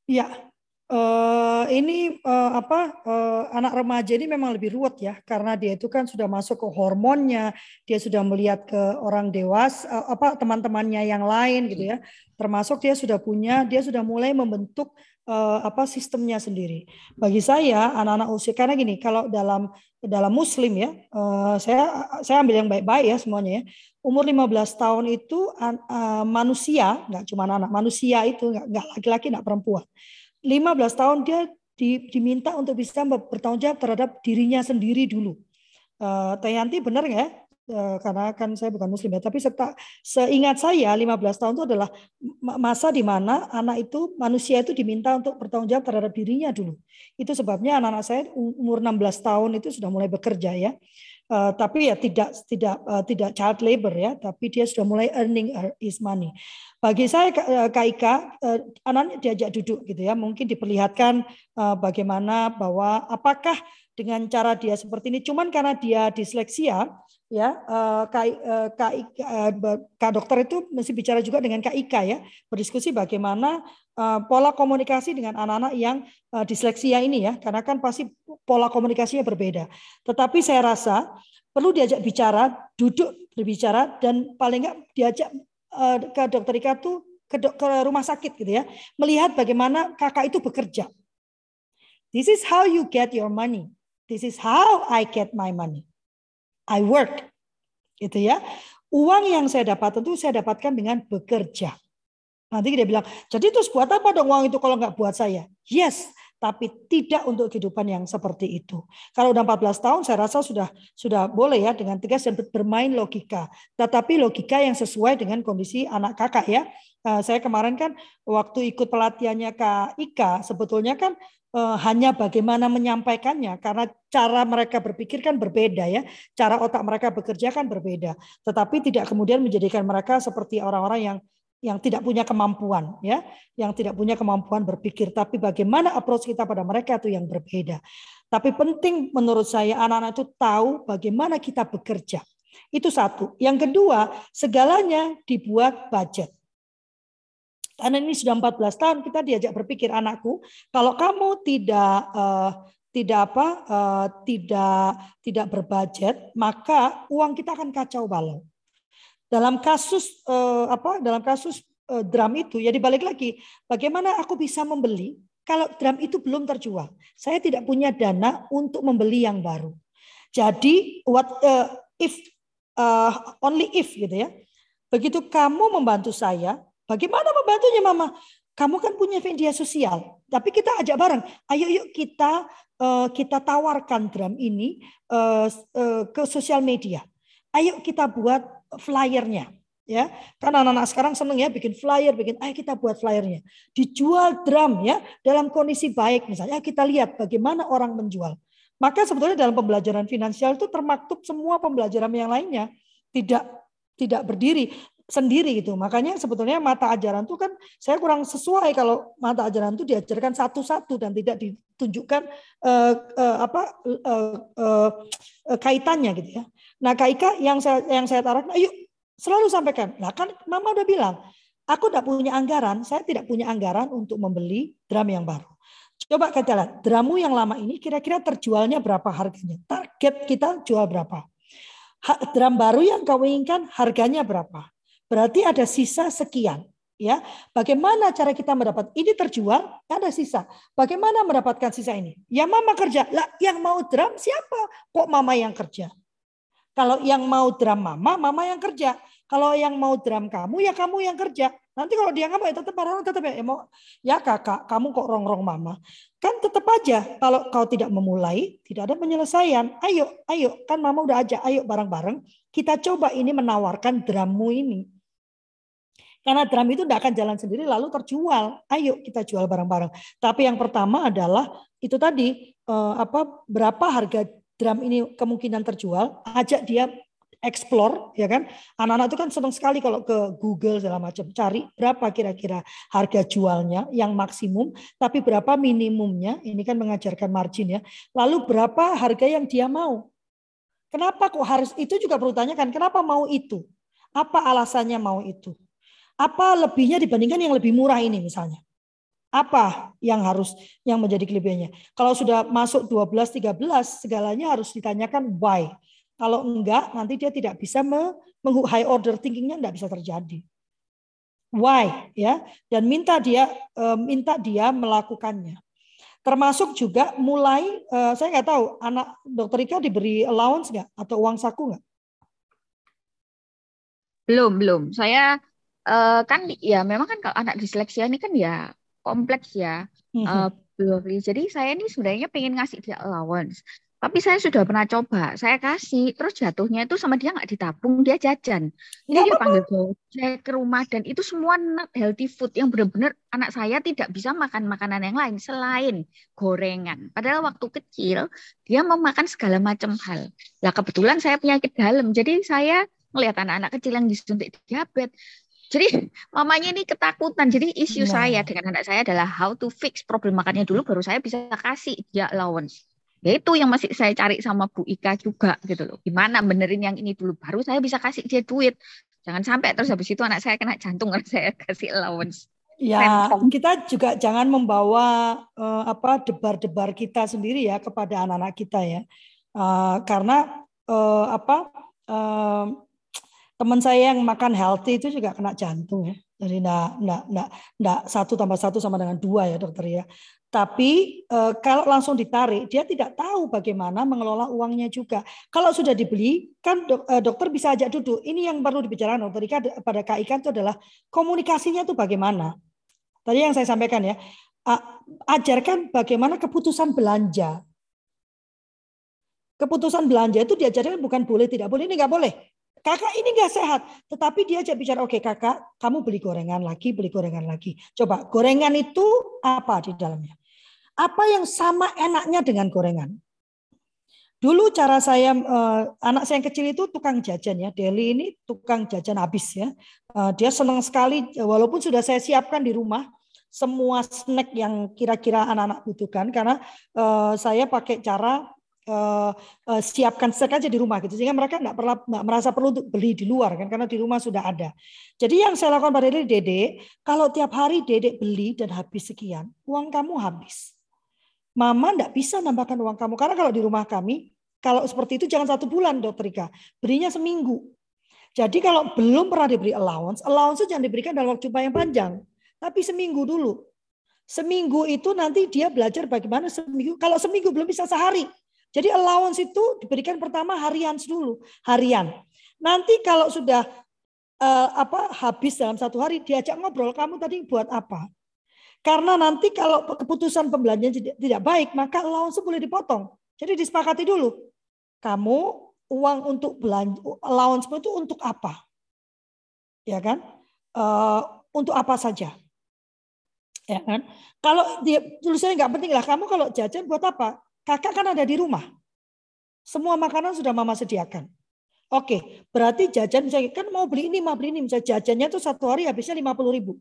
ya uh, ini uh, apa uh, anak remaja ini memang lebih ruwet ya karena dia itu kan sudah masuk ke hormonnya dia sudah melihat ke orang dewasa uh, apa teman-temannya yang lain gitu ya. Termasuk dia sudah punya dia sudah mulai membentuk uh, apa sistemnya sendiri. Bagi saya anak-anak usia karena gini kalau dalam dalam muslim ya uh, saya saya ambil yang baik-baik ya semuanya ya. Umur 15 tahun itu uh, manusia, nggak cuma anak manusia itu nggak laki-laki nggak perempuan. 15 tahun dia di, diminta untuk bisa bertanggung jawab terhadap dirinya sendiri dulu. Uh, Tayanti benar nggak ya? Karena kan saya bukan muslim ya, tapi serta, seingat saya 15 tahun itu adalah masa di mana anak itu manusia itu diminta untuk bertanggung jawab terhadap dirinya dulu. Itu sebabnya anak-anak saya umur 16 tahun itu sudah mulai bekerja ya. Uh, tapi ya tidak tidak uh, tidak child labor ya, tapi dia sudah mulai earning his money. Bagi saya Kak Ika, uh, anaknya diajak duduk gitu ya, mungkin diperlihatkan uh, bagaimana bahwa apakah dengan cara dia seperti ini, cuman karena dia disleksia, ya eh, Kak, eh, Kak, eh, dokter itu mesti bicara juga dengan Kak Ika ya berdiskusi bagaimana pola komunikasi dengan anak-anak yang disleksia ini ya karena kan pasti pola komunikasinya berbeda. Tetapi saya rasa perlu diajak bicara duduk berbicara dan paling nggak diajak ke dokter Ika tuh ke, ke rumah sakit gitu ya melihat bagaimana kakak itu bekerja. This is how you get your money. This is how I get my money I work. Gitu ya. Uang yang saya dapat tentu saya dapatkan dengan bekerja. Nanti dia bilang, jadi terus buat apa dong uang itu kalau nggak buat saya? Yes, tapi tidak untuk kehidupan yang seperti itu. Kalau udah 14 tahun saya rasa sudah sudah boleh ya dengan tegas dan bermain logika. Tetapi logika yang sesuai dengan kondisi anak kakak ya. Eh, saya kemarin kan waktu ikut pelatihannya Kak Ika sebetulnya kan uh, hanya bagaimana menyampaikannya karena cara mereka berpikir kan berbeda ya. Cara otak mereka bekerja kan berbeda. Tetapi tidak kemudian menjadikan mereka seperti orang-orang yang yang tidak punya kemampuan ya yang tidak punya kemampuan berpikir. Tapi bagaimana approach kita pada mereka itu yang berbeda. Tapi penting menurut saya anak-anak itu tahu bagaimana kita bekerja. Itu satu. Yang kedua segalanya dibuat budget karena ini sudah 14 tahun kita diajak berpikir anakku, kalau kamu tidak uh, tidak apa uh, tidak tidak berbudget, maka uang kita akan kacau balau. Dalam kasus uh, apa dalam kasus uh, drum itu ya dibalik lagi, bagaimana aku bisa membeli kalau drum itu belum terjual. Saya tidak punya dana untuk membeli yang baru. Jadi what uh, if uh, only if gitu ya. Begitu kamu membantu saya, bagaimana membantunya mama? Kamu kan punya media sosial, tapi kita ajak bareng. Ayo yuk kita uh, kita tawarkan drum ini uh, uh, ke sosial media. Ayo kita buat flyernya ya kan anak-anak sekarang seneng ya bikin flyer bikin ayo kita buat flyernya dijual drum ya dalam kondisi baik misalnya kita lihat bagaimana orang menjual maka sebetulnya dalam pembelajaran finansial itu termaktub semua pembelajaran yang lainnya tidak tidak berdiri sendiri gitu. Makanya sebetulnya mata ajaran itu kan saya kurang sesuai kalau mata ajaran itu diajarkan satu-satu dan tidak ditunjukkan uh, uh, apa uh, uh, uh, kaitannya gitu ya. Nah, Kak Ika yang saya yang saya tarik, ayo selalu sampaikan. Nah, kan Mama udah bilang, aku tidak punya anggaran, saya tidak punya anggaran untuk membeli drum yang baru. Coba kita lihat, dramu yang lama ini kira-kira terjualnya berapa harganya? Target kita jual berapa? Drum baru yang kau inginkan harganya berapa? Berarti ada sisa sekian. Ya, bagaimana cara kita mendapat ini terjual? Ada sisa. Bagaimana mendapatkan sisa ini? Ya mama kerja. Lah, yang mau drum siapa? Kok mama yang kerja? Kalau yang mau drum mama, mama yang kerja. Kalau yang mau drum kamu, ya kamu yang kerja. Nanti kalau dia nggak mau, ya tetap orang tetap ya, ya mau ya kakak, kamu kok rongrong mama. Kan tetap aja kalau kau tidak memulai, tidak ada penyelesaian. Ayo, ayo, kan mama udah aja, ayo bareng-bareng kita coba ini menawarkan drummu ini. Karena drum itu tidak akan jalan sendiri lalu terjual. Ayo kita jual bareng-bareng. Tapi yang pertama adalah itu tadi eh, apa berapa harga drum ini kemungkinan terjual, ajak dia explore ya kan? Anak-anak itu kan senang sekali kalau ke Google segala macam cari berapa kira-kira harga jualnya yang maksimum tapi berapa minimumnya ini kan mengajarkan margin ya. Lalu berapa harga yang dia mau? Kenapa kok harus itu juga perlu tanyakan kenapa mau itu? Apa alasannya mau itu apa lebihnya dibandingkan yang lebih murah ini misalnya apa yang harus yang menjadi kelebihannya kalau sudah masuk 12 13 segalanya harus ditanyakan why kalau enggak, nanti dia tidak bisa me, high order thinkingnya enggak bisa terjadi. Why ya? Dan minta dia eh, minta dia melakukannya. Termasuk juga mulai eh, saya nggak tahu anak dokter Ika diberi allowance nggak atau uang saku nggak? Belum belum. Saya uh, kan ya memang kan kalau anak disleksia ini kan ya kompleks ya. Uh, Jadi saya ini sebenarnya pengen ngasih dia allowance. Tapi saya sudah pernah coba, saya kasih, terus jatuhnya itu sama dia nggak ditabung, dia jajan. Jadi dia panggil gojek ke rumah dan itu semua not healthy food yang benar-benar anak saya tidak bisa makan makanan yang lain selain gorengan. Padahal waktu kecil dia mau makan segala macam hal. Lah kebetulan saya penyakit dalam, jadi saya melihat anak-anak kecil yang disuntik diabetes, jadi mamanya ini ketakutan. Jadi isu nah. saya dengan anak saya adalah how to fix problem makannya dulu baru saya bisa kasih dia allowance. Ya itu yang masih saya cari sama Bu Ika juga gitu loh. Gimana benerin yang ini dulu baru saya bisa kasih dia duit. Jangan sampai terus habis itu anak saya kena jantung karena [laughs] saya kasih allowance. Ya, kita juga jangan membawa uh, apa debar-debar kita sendiri ya kepada anak-anak kita ya. Uh, karena uh, apa uh, teman saya yang makan healthy itu juga kena jantung ya. Jadi enggak, enggak, enggak, enggak satu tambah satu sama dengan dua ya dokter ya. Tapi e, kalau langsung ditarik, dia tidak tahu bagaimana mengelola uangnya juga. Kalau sudah dibeli, kan dok, e, dokter bisa ajak duduk. Ini yang perlu dibicarakan dokter Ika pada Kak Ika itu adalah komunikasinya itu bagaimana. Tadi yang saya sampaikan ya, ajarkan bagaimana keputusan belanja. Keputusan belanja itu diajarkan bukan boleh tidak boleh ini nggak boleh. Kakak ini nggak sehat, tetapi dia ajak bicara, oke okay, kakak, kamu beli gorengan lagi, beli gorengan lagi. Coba gorengan itu apa di dalamnya? Apa yang sama enaknya dengan gorengan? Dulu cara saya eh, anak saya yang kecil itu tukang jajan ya. Deli ini tukang jajan habis ya. Eh, dia senang sekali walaupun sudah saya siapkan di rumah semua snack yang kira-kira anak-anak butuhkan karena eh, saya pakai cara uh, uh, siapkan stok aja di rumah gitu sehingga mereka nggak nggak merasa perlu untuk beli di luar kan karena di rumah sudah ada. Jadi yang saya lakukan pada diri Dede, kalau tiap hari Dede beli dan habis sekian, uang kamu habis. Mama enggak bisa nambahkan uang kamu. Karena kalau di rumah kami, kalau seperti itu jangan satu bulan, dokter Rika. Berinya seminggu. Jadi kalau belum pernah diberi allowance, allowance jangan diberikan dalam waktu yang panjang. Tapi seminggu dulu. Seminggu itu nanti dia belajar bagaimana seminggu. Kalau seminggu belum bisa sehari. Jadi allowance itu diberikan pertama harian dulu. Harian. Nanti kalau sudah uh, apa habis dalam satu hari diajak ngobrol, kamu tadi buat apa? Karena nanti kalau keputusan pembelanjaan tidak, tidak baik, maka allowance boleh dipotong. Jadi disepakati dulu. Kamu uang untuk belanja allowance itu untuk apa? Ya kan? Uh, untuk apa saja? Ya kan? Kalau dia tulisannya nggak penting lah. Kamu kalau jajan buat apa? Kakak kan ada di rumah. Semua makanan sudah mama sediakan. Oke, berarti jajan misalnya kan mau beli ini, mau beli ini. Misalnya jajannya tuh satu hari habisnya lima puluh ribu.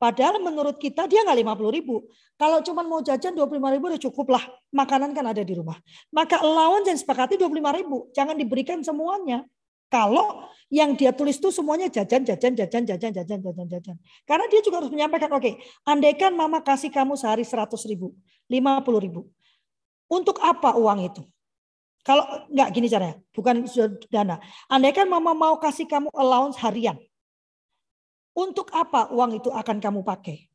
Padahal menurut kita dia nggak lima puluh ribu. Kalau cuma mau jajan dua puluh lima ribu udah cukup lah. Makanan kan ada di rumah. Maka allowance yang sepakati dua puluh lima ribu. Jangan diberikan semuanya. Kalau yang dia tulis itu semuanya jajan, jajan, jajan, jajan, jajan, jajan, jajan. Karena dia juga harus menyampaikan, oke, okay, andaikan mama kasih kamu sehari 100 ribu, 50 ribu. Untuk apa uang itu? Kalau enggak gini caranya, bukan dana. Andaikan mama mau kasih kamu allowance harian. Untuk apa uang itu akan kamu pakai?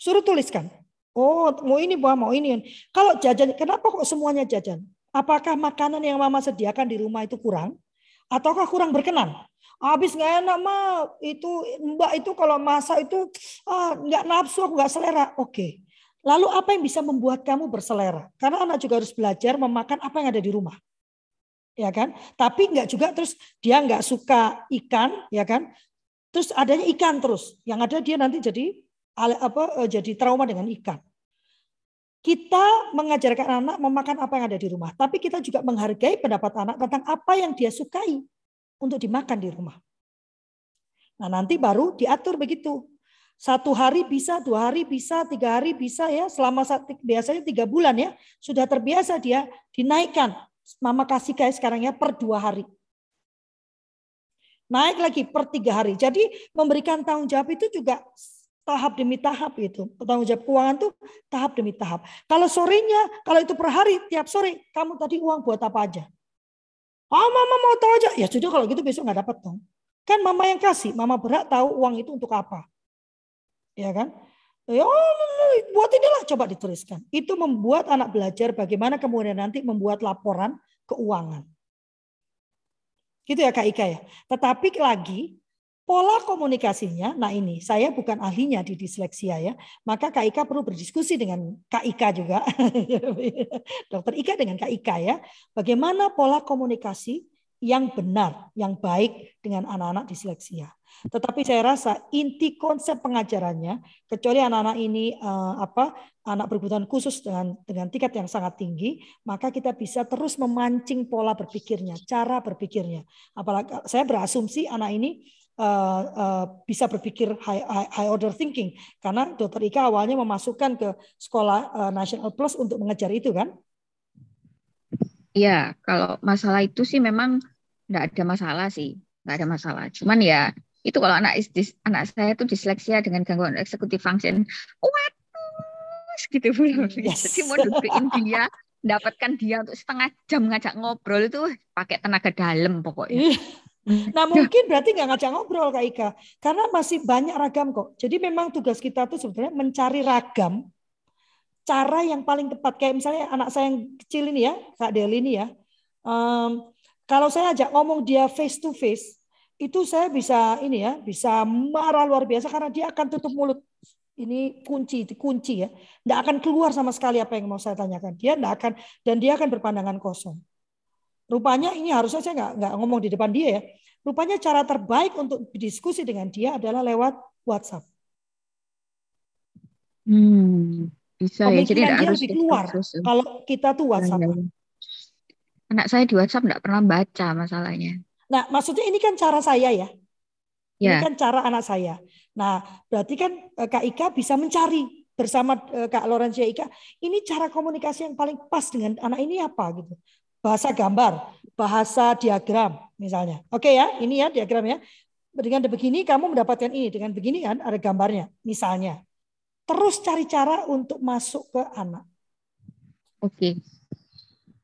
Suruh tuliskan. Oh, mau ini, mau ini. Kalau jajan, kenapa kok semuanya jajan? Apakah makanan yang mama sediakan di rumah itu kurang? ataukah kurang berkenan? Habis nggak enak mah itu mbak itu kalau masak itu ah, nggak nafsu aku nggak selera. Oke. Lalu apa yang bisa membuat kamu berselera? Karena anak juga harus belajar memakan apa yang ada di rumah. Ya kan? Tapi nggak juga terus dia nggak suka ikan, ya kan? Terus adanya ikan terus. Yang ada dia nanti jadi apa eh, jadi trauma dengan ikan. Kita mengajarkan anak memakan apa yang ada di rumah, tapi kita juga menghargai pendapat anak tentang apa yang dia sukai untuk dimakan di rumah. Nah nanti baru diatur begitu. Satu hari bisa, dua hari bisa, tiga hari bisa ya. Selama biasanya tiga bulan ya. Sudah terbiasa dia dinaikkan. Mama kasih kayak sekarang ya per dua hari. Naik lagi per tiga hari. Jadi memberikan tanggung jawab itu juga tahap demi tahap itu. Tanggung jawab keuangan tuh tahap demi tahap. Kalau sorenya, kalau itu per hari, tiap sore, kamu tadi uang buat apa aja? Oh mama mau tahu aja. Ya sudah kalau gitu besok nggak dapat dong. Kan mama yang kasih, mama berhak tahu uang itu untuk apa. Ya kan? Ya, buat inilah coba dituliskan. Itu membuat anak belajar bagaimana kemudian nanti membuat laporan keuangan. Gitu ya Kak Ika ya. Tetapi lagi Pola komunikasinya, nah ini saya bukan ahlinya di disleksia ya, maka Kak Ika perlu berdiskusi dengan Kak Ika juga, [laughs] Dokter Ika dengan Kak Ika ya, bagaimana pola komunikasi yang benar, yang baik dengan anak-anak disleksia. Tetapi saya rasa inti konsep pengajarannya, kecuali anak-anak ini uh, apa anak berkebutuhan khusus dengan dengan tingkat yang sangat tinggi, maka kita bisa terus memancing pola berpikirnya, cara berpikirnya. Apalagi saya berasumsi anak ini uh, uh, bisa berpikir high, high, high order thinking karena Dokter Ika awalnya memasukkan ke sekolah uh, National Plus untuk mengejar itu kan? Iya, kalau masalah itu sih memang nggak ada masalah sih, nggak ada masalah. Cuman ya itu kalau anak anak saya itu disleksia dengan gangguan eksekutif function, waduh, gitu yes. [laughs] Jadi mau deketin dia, dapatkan dia untuk setengah jam ngajak ngobrol itu pakai tenaga dalam pokoknya. Nah mungkin berarti nggak ngajak ngobrol Kak Ika. Karena masih banyak ragam kok. Jadi memang tugas kita tuh sebenarnya mencari ragam cara yang paling tepat. Kayak misalnya anak saya yang kecil ini ya, Kak Deli ini ya. Um, kalau saya ajak ngomong dia face to face, itu saya bisa ini ya, bisa marah luar biasa karena dia akan tutup mulut. Ini kunci, kunci ya. Tidak akan keluar sama sekali apa yang mau saya tanyakan. Dia tidak akan dan dia akan berpandangan kosong. Rupanya ini harusnya saya nggak nggak ngomong di depan dia ya. Rupanya cara terbaik untuk berdiskusi dengan dia adalah lewat WhatsApp. Hmm, bisa ya. Jadi dia harus keluar kalau kita tuh WhatsApp. Ya, ya. Anak saya di WhatsApp nggak pernah baca masalahnya. Nah, maksudnya ini kan cara saya ya. Ya. Ini kan cara anak saya. Nah, berarti kan eh, Kak Ika bisa mencari bersama eh, Kak Lorencia Ika. Ini cara komunikasi yang paling pas dengan anak ini apa gitu bahasa gambar, bahasa diagram misalnya. Oke ya, ini ya diagram ya. Dengan begini kamu mendapatkan ini, dengan begini kan ada gambarnya misalnya. Terus cari cara untuk masuk ke anak. Oke.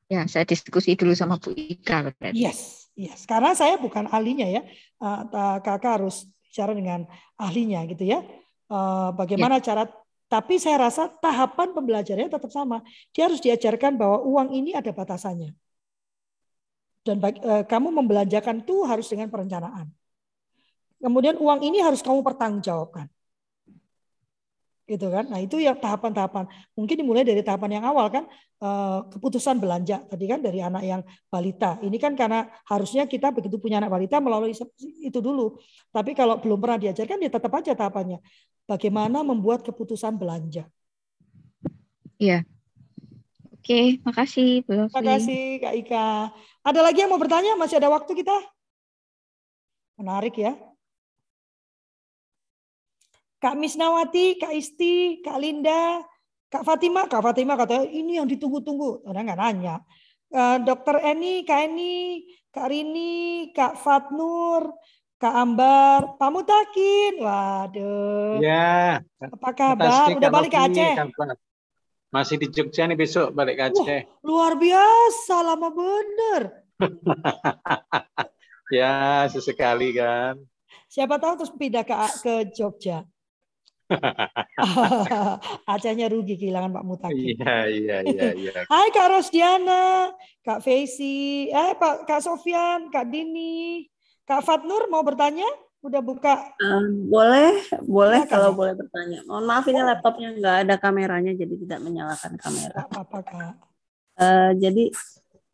Ya, saya diskusi dulu sama Bu Ika. Berarti. Yes, yes. Karena saya bukan ahlinya ya. Uh, kakak harus bicara dengan ahlinya gitu ya. Uh, bagaimana ya. cara tapi saya rasa tahapan pembelajarannya tetap sama. Dia harus diajarkan bahwa uang ini ada batasannya. Dan bagi, uh, kamu membelanjakan itu harus dengan perencanaan. Kemudian uang ini harus kamu pertanggungjawabkan gitu kan. Nah itu yang tahapan-tahapan. Mungkin dimulai dari tahapan yang awal kan eh, keputusan belanja tadi kan dari anak yang balita. Ini kan karena harusnya kita begitu punya anak balita melalui itu dulu. Tapi kalau belum pernah diajarkan dia ya tetap aja tahapannya. Bagaimana membuat keputusan belanja. Iya. Oke, makasih Bu Terima kasih Kak Ika. Ada lagi yang mau bertanya? Masih ada waktu kita? Menarik ya. Kak Misnawati, Kak Isti, Kak Linda, Kak Fatima, Kak Fatima kata ini yang ditunggu-tunggu. Orang nggak nanya. Uh, Dokter Eni, Kak Eni, Kak Rini, Kak Fatnur, Kak Ambar, Pak Mutakin. Waduh. Ya. Apa kabar? Udah balik ke Aceh? Masih di Jogja nih besok balik ke Aceh. Wah, luar biasa, lama bener. [laughs] ya, sesekali kan. Siapa tahu terus pindah ke ke Jogja. [laughs] Acehnya rugi kehilangan Pak Mutaki. Iya, iya, iya, iya. [laughs] Hai Kak Rosdiana, Kak Feisi, eh Pak Kak Sofian, Kak Dini, Kak Fatnur mau bertanya? Udah buka? Um, boleh, boleh ya, kalau boleh bertanya. Mohon maaf ini laptopnya nggak ada kameranya, jadi tidak menyalakan kamera. Apa-apa Kak. Uh, jadi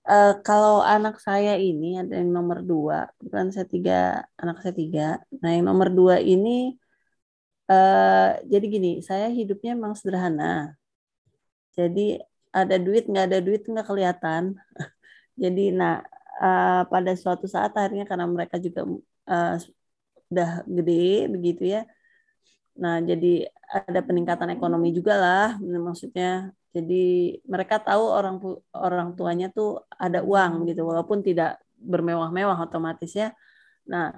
uh, kalau anak saya ini ada yang nomor dua, bukan saya tiga, anak saya tiga. Nah yang nomor dua ini Uh, jadi gini, saya hidupnya memang sederhana. Jadi ada duit nggak ada duit nggak kelihatan. [laughs] jadi nah uh, pada suatu saat akhirnya karena mereka juga uh, udah gede begitu ya. Nah jadi ada peningkatan ekonomi juga lah maksudnya. Jadi mereka tahu orang orang tuanya tuh ada uang gitu walaupun tidak bermewah-mewah otomatis ya. Nah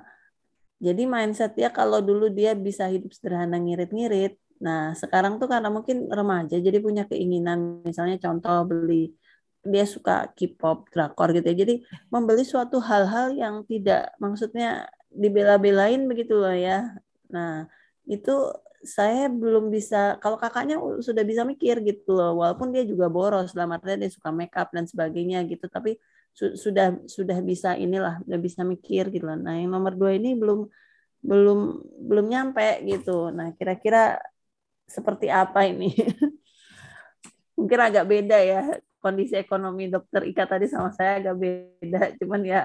jadi mindset dia kalau dulu dia bisa hidup sederhana ngirit-ngirit. Nah, sekarang tuh karena mungkin remaja jadi punya keinginan misalnya contoh beli dia suka K-pop, drakor gitu ya. Jadi membeli suatu hal-hal yang tidak maksudnya dibela-belain begitu loh ya. Nah, itu saya belum bisa kalau kakaknya sudah bisa mikir gitu loh walaupun dia juga boros dalam artinya dia suka make up dan sebagainya gitu tapi sudah sudah bisa inilah udah bisa mikir gitu loh. Nah yang nomor dua ini belum belum belum nyampe gitu. Nah kira-kira seperti apa ini? [laughs] Mungkin agak beda ya kondisi ekonomi dokter Ika tadi sama saya agak beda. Cuman ya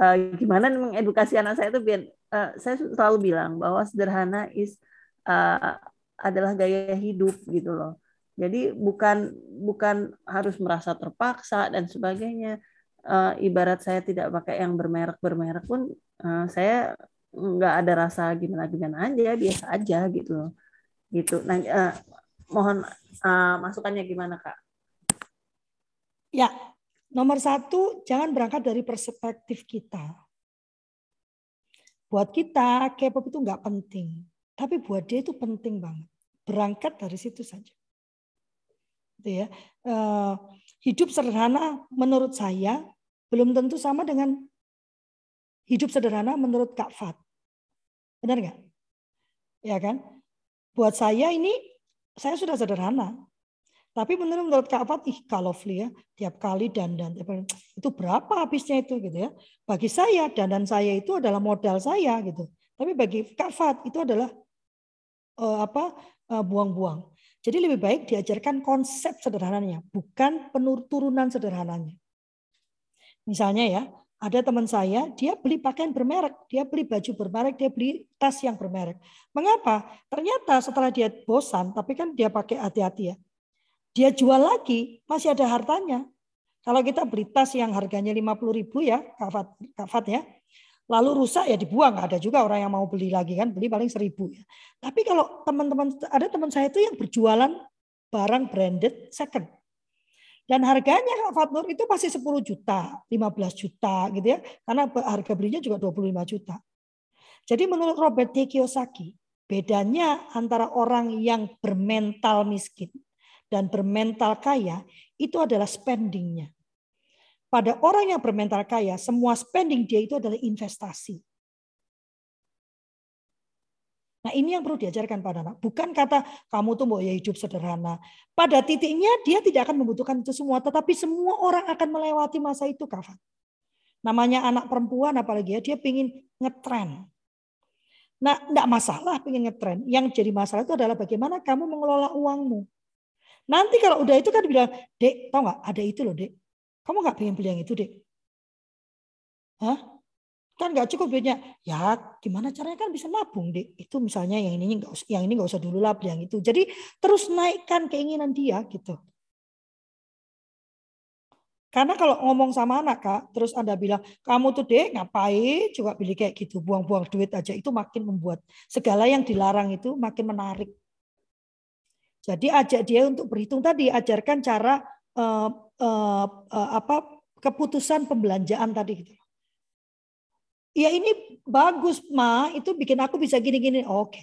uh, [laughs] gimana mengedukasi anak saya itu biar uh, saya selalu bilang bahwa sederhana is uh, adalah gaya hidup gitu loh. Jadi bukan bukan harus merasa terpaksa dan sebagainya uh, ibarat saya tidak pakai yang bermerek bermerek pun uh, saya nggak ada rasa gimana gimana aja biasa aja gitu gitu. Nah uh, mohon uh, masukannya gimana kak? Ya nomor satu jangan berangkat dari perspektif kita. Buat kita K-pop itu nggak penting. Tapi buat dia itu penting banget. Berangkat dari situ saja. Gitu ya. Uh, hidup sederhana menurut saya belum tentu sama dengan hidup sederhana menurut Kak Fat. Benar nggak? Ya kan? Buat saya ini, saya sudah sederhana. Tapi menurut, menurut Kak Fat, ih lovely ya, tiap kali dandan. Itu berapa habisnya itu gitu ya. Bagi saya, dandan saya itu adalah modal saya gitu. Tapi bagi Kak Fat itu adalah uh, apa uh, buang-buang. Jadi lebih baik diajarkan konsep sederhananya, bukan penurunan sederhananya. Misalnya ya, ada teman saya, dia beli pakaian bermerek, dia beli baju bermerek, dia beli tas yang bermerek. Mengapa? Ternyata setelah dia bosan, tapi kan dia pakai hati-hati ya. Dia jual lagi, masih ada hartanya. Kalau kita beli tas yang harganya 50 ribu ya, Kak Fat, ya, lalu rusak ya dibuang. Ada juga orang yang mau beli lagi kan, beli paling seribu ya. Tapi kalau teman-teman, ada teman saya itu yang berjualan barang branded second. Dan harganya Fatnur itu pasti 10 juta, 15 juta gitu ya. Karena harga belinya juga 25 juta. Jadi menurut Robert T. Kiyosaki, bedanya antara orang yang bermental miskin dan bermental kaya itu adalah spendingnya. Pada orang yang bermental kaya, semua spending dia itu adalah investasi. Nah ini yang perlu diajarkan pada anak. Bukan kata kamu tuh mau ya hidup sederhana. Pada titiknya dia tidak akan membutuhkan itu semua. Tetapi semua orang akan melewati masa itu, Kafat. Namanya anak perempuan apalagi ya, dia pingin ngetren. Nah, enggak masalah pingin ngetren. Yang jadi masalah itu adalah bagaimana kamu mengelola uangmu. Nanti kalau udah itu kan bilang, dek, tau nggak ada itu loh dek. Kamu nggak pengen beli yang itu dek? Hah? Kan nggak cukup duitnya. Ya gimana caranya kan bisa nabung dek. Itu misalnya yang ini nggak usah, yang ini nggak usah dulu lah yang itu. Jadi terus naikkan keinginan dia gitu. Karena kalau ngomong sama anak kak, terus anda bilang kamu tuh dek ngapain juga beli kayak gitu, buang-buang duit aja itu makin membuat segala yang dilarang itu makin menarik. Jadi ajak dia untuk berhitung tadi, ajarkan cara uh, uh, uh, apa keputusan pembelanjaan tadi gitu. Ya ini bagus ma, itu bikin aku bisa gini-gini. Oke.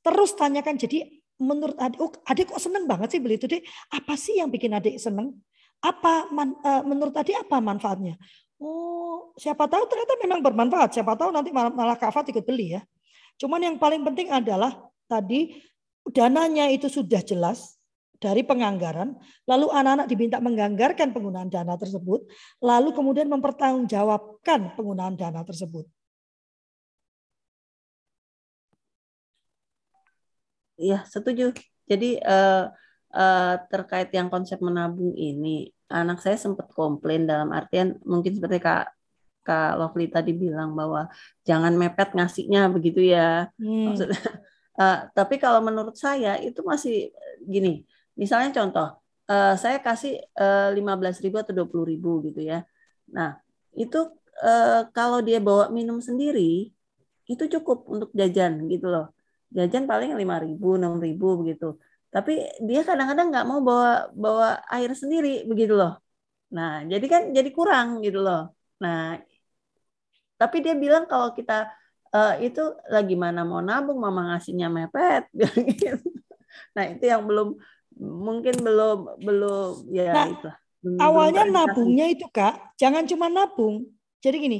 Terus tanyakan jadi menurut adik, oh, adik kok seneng banget sih beli itu deh. Apa sih yang bikin adik seneng? Apa man, uh, menurut tadi apa manfaatnya? Oh, siapa tahu ternyata memang bermanfaat. Siapa tahu nanti malah, malah Kak Fat ikut beli ya. Cuman yang paling penting adalah tadi dananya itu sudah jelas dari penganggaran, lalu anak-anak diminta menganggarkan penggunaan dana tersebut, lalu kemudian mempertanggungjawabkan penggunaan dana tersebut. Iya, setuju. Jadi uh, uh, terkait yang konsep menabung ini, anak saya sempat komplain dalam artian mungkin seperti Kak Kak Lovely tadi bilang bahwa jangan mepet ngasihnya begitu ya. Hmm. Maksudnya, uh, [laughs] tapi kalau menurut saya itu masih gini. Misalnya contoh, uh, saya kasih lima belas ribu atau dua puluh ribu gitu ya. Nah itu uh, kalau dia bawa minum sendiri itu cukup untuk jajan gitu loh. Jajan paling lima ribu, enam ribu begitu tapi dia kadang-kadang nggak mau bawa bawa air sendiri begitu loh nah jadi kan jadi kurang gitu loh nah tapi dia bilang kalau kita uh, itu lagi mana mau nabung mama ngasihnya mepet [laughs] nah itu yang belum mungkin belum belum ya nah, itu awalnya nabungnya itu kak jangan cuma nabung jadi gini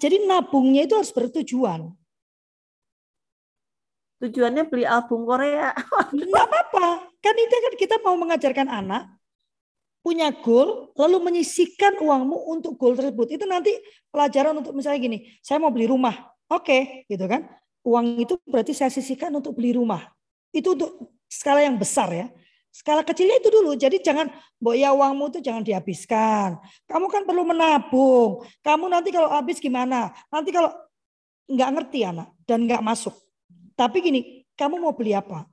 jadi nabungnya itu harus bertujuan tujuannya beli album Korea. [laughs] Enggak apa-apa. Kan itu kan kita mau mengajarkan anak punya goal lalu menyisikan uangmu untuk goal tersebut. Itu nanti pelajaran untuk misalnya gini, saya mau beli rumah. Oke, okay, gitu kan. Uang itu berarti saya sisihkan untuk beli rumah. Itu untuk skala yang besar ya. Skala kecilnya itu dulu. Jadi jangan, mbok ya uangmu itu jangan dihabiskan. Kamu kan perlu menabung. Kamu nanti kalau habis gimana? Nanti kalau nggak ngerti anak dan nggak masuk tapi gini, kamu mau beli apa?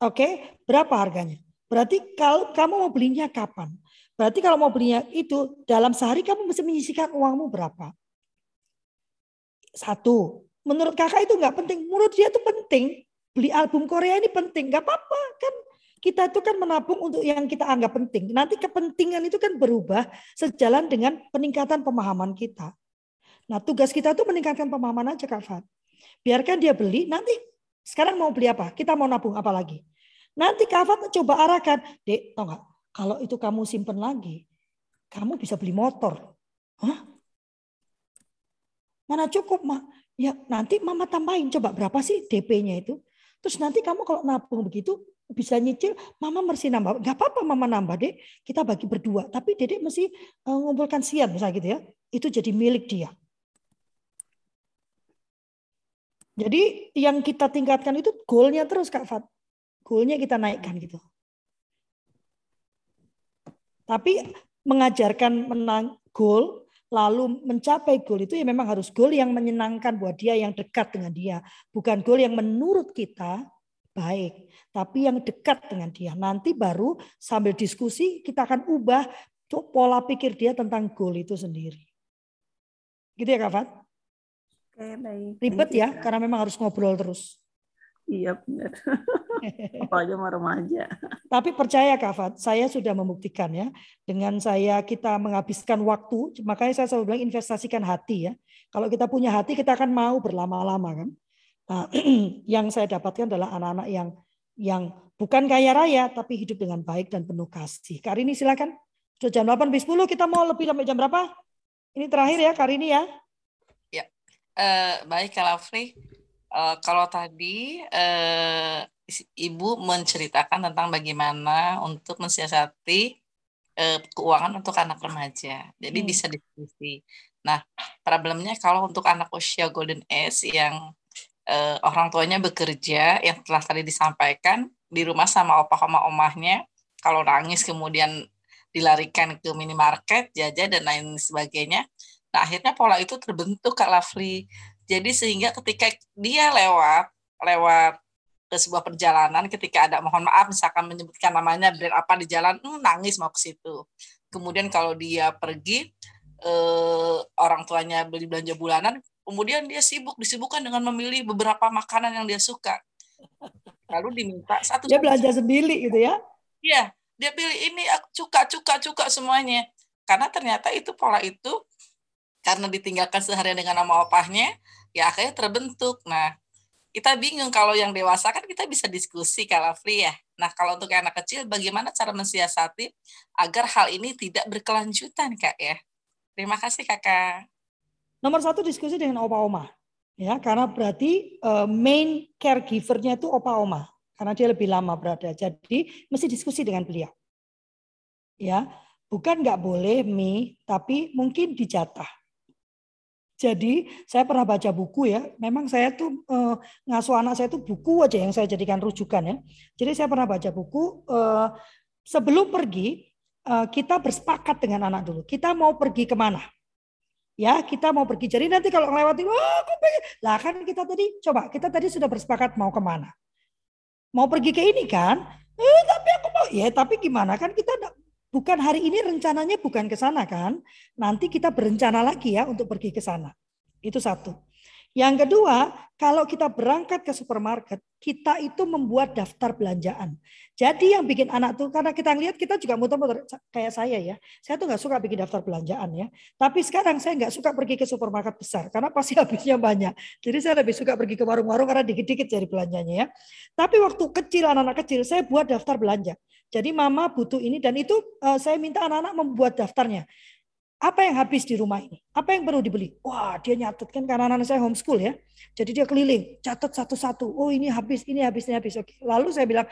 Oke, berapa harganya? Berarti kalau kamu mau belinya kapan? Berarti kalau mau belinya itu dalam sehari kamu mesti menyisihkan uangmu berapa? Satu. Menurut kakak itu nggak penting. Menurut dia itu penting. Beli album Korea ini penting. Nggak apa-apa kan. Kita itu kan menabung untuk yang kita anggap penting. Nanti kepentingan itu kan berubah sejalan dengan peningkatan pemahaman kita. Nah tugas kita itu meningkatkan pemahaman aja Kak Fat. Biarkan dia beli, nanti sekarang mau beli apa? Kita mau nabung apa lagi? Nanti Kafat coba arahkan, dek, tau gak? Kalau itu kamu simpen lagi, kamu bisa beli motor. Hah? Mana cukup, mak? Ya nanti mama tambahin, coba berapa sih DP-nya itu? Terus nanti kamu kalau nabung begitu, bisa nyicil, mama mesti nambah. Gak apa-apa mama nambah, dek. Kita bagi berdua. Tapi dedek mesti uh, ngumpulkan sian, misalnya gitu ya. Itu jadi milik dia. Jadi yang kita tingkatkan itu goalnya terus Kak Fat. Goalnya kita naikkan gitu. Tapi mengajarkan menang goal lalu mencapai goal itu ya memang harus goal yang menyenangkan buat dia yang dekat dengan dia. Bukan goal yang menurut kita baik, tapi yang dekat dengan dia. Nanti baru sambil diskusi kita akan ubah pola pikir dia tentang goal itu sendiri. Gitu ya Kak Fat? Oke, baik. Ribet ya, karena memang harus ngobrol terus. Iya benar. [laughs] [laughs] Apalagi sama remaja. Tapi percaya Kak Fat, saya sudah membuktikan ya. Dengan saya kita menghabiskan waktu, makanya saya selalu bilang investasikan hati ya. Kalau kita punya hati, kita akan mau berlama-lama kan. Nah, [clears throat] yang saya dapatkan adalah anak-anak yang yang bukan kaya raya, tapi hidup dengan baik dan penuh kasih. Karini silakan. Sudah jam 8 10 kita mau lebih sampai jam berapa? Ini terakhir ya Karini ya. Uh, baik, Kak Lafri. Uh, kalau tadi uh, Ibu menceritakan tentang bagaimana untuk mensiasati eh, keuangan untuk anak remaja. Jadi hmm. bisa diskusi. Nah, problemnya kalau untuk anak usia golden age yang eh, orang tuanya bekerja, yang telah tadi disampaikan di rumah sama opah sama omahnya, kalau nangis kemudian dilarikan ke minimarket, jajan dan lain sebagainya. Nah, akhirnya pola itu terbentuk Kak Lafli. Jadi sehingga ketika dia lewat lewat ke sebuah perjalanan ketika ada mohon maaf misalkan menyebutkan namanya brand apa di jalan hmm, nangis mau ke situ. Kemudian kalau dia pergi eh, orang tuanya beli belanja bulanan kemudian dia sibuk disibukkan dengan memilih beberapa makanan yang dia suka. Lalu diminta satu dia belanja sendiri gitu ya? Iya dia pilih ini cuka cuka cuka semuanya. Karena ternyata itu pola itu karena ditinggalkan seharian dengan nama opahnya ya akhirnya terbentuk nah kita bingung kalau yang dewasa kan kita bisa diskusi kalau free ya. Nah kalau untuk anak kecil bagaimana cara mensiasati agar hal ini tidak berkelanjutan kak ya. Terima kasih kakak. Nomor satu diskusi dengan opa oma ya karena berarti uh, main caregivernya itu opa oma karena dia lebih lama berada. Jadi mesti diskusi dengan beliau. Ya, bukan nggak boleh mi, tapi mungkin dijatah jadi saya pernah baca buku ya, memang saya tuh eh, ngasuh anak saya tuh buku aja yang saya jadikan rujukan ya. Jadi saya pernah baca buku eh, sebelum pergi eh, kita bersepakat dengan anak dulu. Kita mau pergi ke mana? Ya kita mau pergi. Jadi nanti kalau melewati, wah aku pengen. Lah kan kita tadi coba kita tadi sudah bersepakat mau ke mana? Mau pergi ke ini kan? Eh, tapi aku mau ya tapi gimana kan kita bukan hari ini rencananya bukan ke sana kan. Nanti kita berencana lagi ya untuk pergi ke sana. Itu satu. Yang kedua, kalau kita berangkat ke supermarket, kita itu membuat daftar belanjaan. Jadi yang bikin anak tuh, karena kita lihat kita juga muter-muter kayak saya ya. Saya tuh nggak suka bikin daftar belanjaan ya. Tapi sekarang saya nggak suka pergi ke supermarket besar karena pasti [laughs] habisnya banyak. Jadi saya lebih suka pergi ke warung-warung karena dikit-dikit cari belanjanya ya. Tapi waktu kecil anak-anak kecil saya buat daftar belanja. Jadi mama butuh ini dan itu uh, saya minta anak-anak membuat daftarnya. Apa yang habis di rumah ini? Apa yang perlu dibeli? Wah, dia nyatet kan karena anak saya homeschool ya. Jadi dia keliling, catat satu-satu. Oh, ini habis, ini habis, ini habis. Oke. Lalu saya bilang,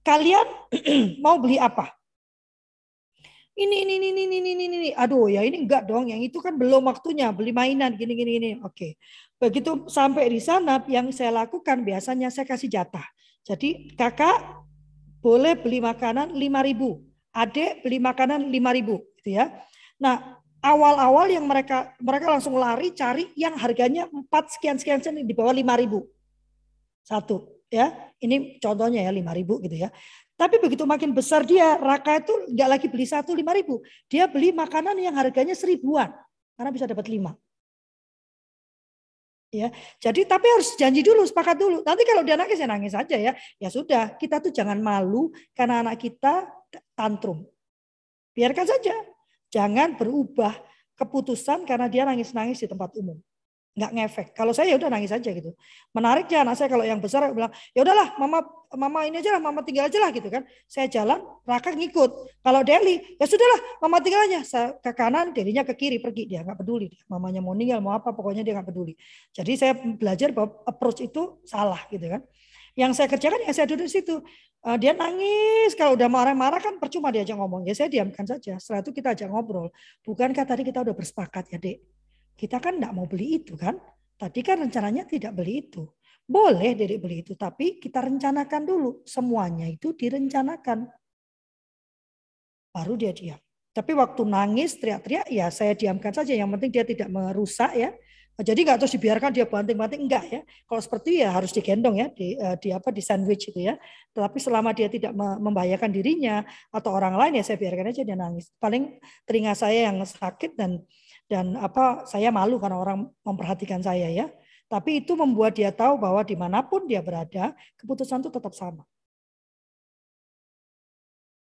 kalian [clears throat] mau beli apa? Ini, ini, ini, ini, ini, ini, ini. Aduh, ya ini enggak dong. Yang itu kan belum waktunya beli mainan gini, gini, gini. Oke. Begitu sampai di sana, yang saya lakukan biasanya saya kasih jatah. Jadi kakak boleh beli makanan 5000 adik beli makanan 5000 gitu ya. Nah awal-awal yang mereka mereka langsung lari cari yang harganya 4 sekian sekian sen di bawah 5000 satu ya. Ini contohnya ya 5000 gitu ya. Tapi begitu makin besar dia Raka itu nggak lagi beli satu 5000 dia beli makanan yang harganya seribuan karena bisa dapat lima ya jadi tapi harus janji dulu sepakat dulu. Nanti kalau dia nangis ya nangis aja ya. Ya sudah kita tuh jangan malu karena anak kita tantrum. Biarkan saja. Jangan berubah keputusan karena dia nangis-nangis di tempat umum nggak ngefek. Kalau saya ya udah nangis aja gitu. Menariknya anak saya kalau yang besar bilang, ya udahlah, mama mama ini aja lah, mama tinggal aja lah gitu kan. Saya jalan, Raka ngikut. Kalau Deli, ya sudahlah, mama tinggal aja. Saya ke kanan, Delinya ke kiri pergi dia nggak peduli. Mamanya mau ninggal mau apa, pokoknya dia nggak peduli. Jadi saya belajar bahwa approach itu salah gitu kan. Yang saya kerjakan ya saya duduk di situ. Uh, dia nangis kalau udah marah-marah kan percuma diajak ngomong. Ya saya diamkan saja. Setelah itu kita ajak ngobrol. Bukankah tadi kita udah bersepakat ya dek? Kita kan tidak mau beli itu kan. Tadi kan rencananya tidak beli itu. Boleh dari beli itu, tapi kita rencanakan dulu. Semuanya itu direncanakan. Baru dia diam. Tapi waktu nangis, teriak-teriak, ya saya diamkan saja. Yang penting dia tidak merusak ya. Jadi nggak terus dibiarkan dia banting-banting enggak ya. Kalau seperti ya harus digendong ya di, eh, di apa di sandwich itu ya. Tetapi selama dia tidak membahayakan dirinya atau orang lain ya saya biarkan aja dia nangis. Paling telinga saya yang sakit dan dan apa saya malu karena orang memperhatikan saya ya. Tapi itu membuat dia tahu bahwa di mana pun dia berada, keputusan itu tetap sama.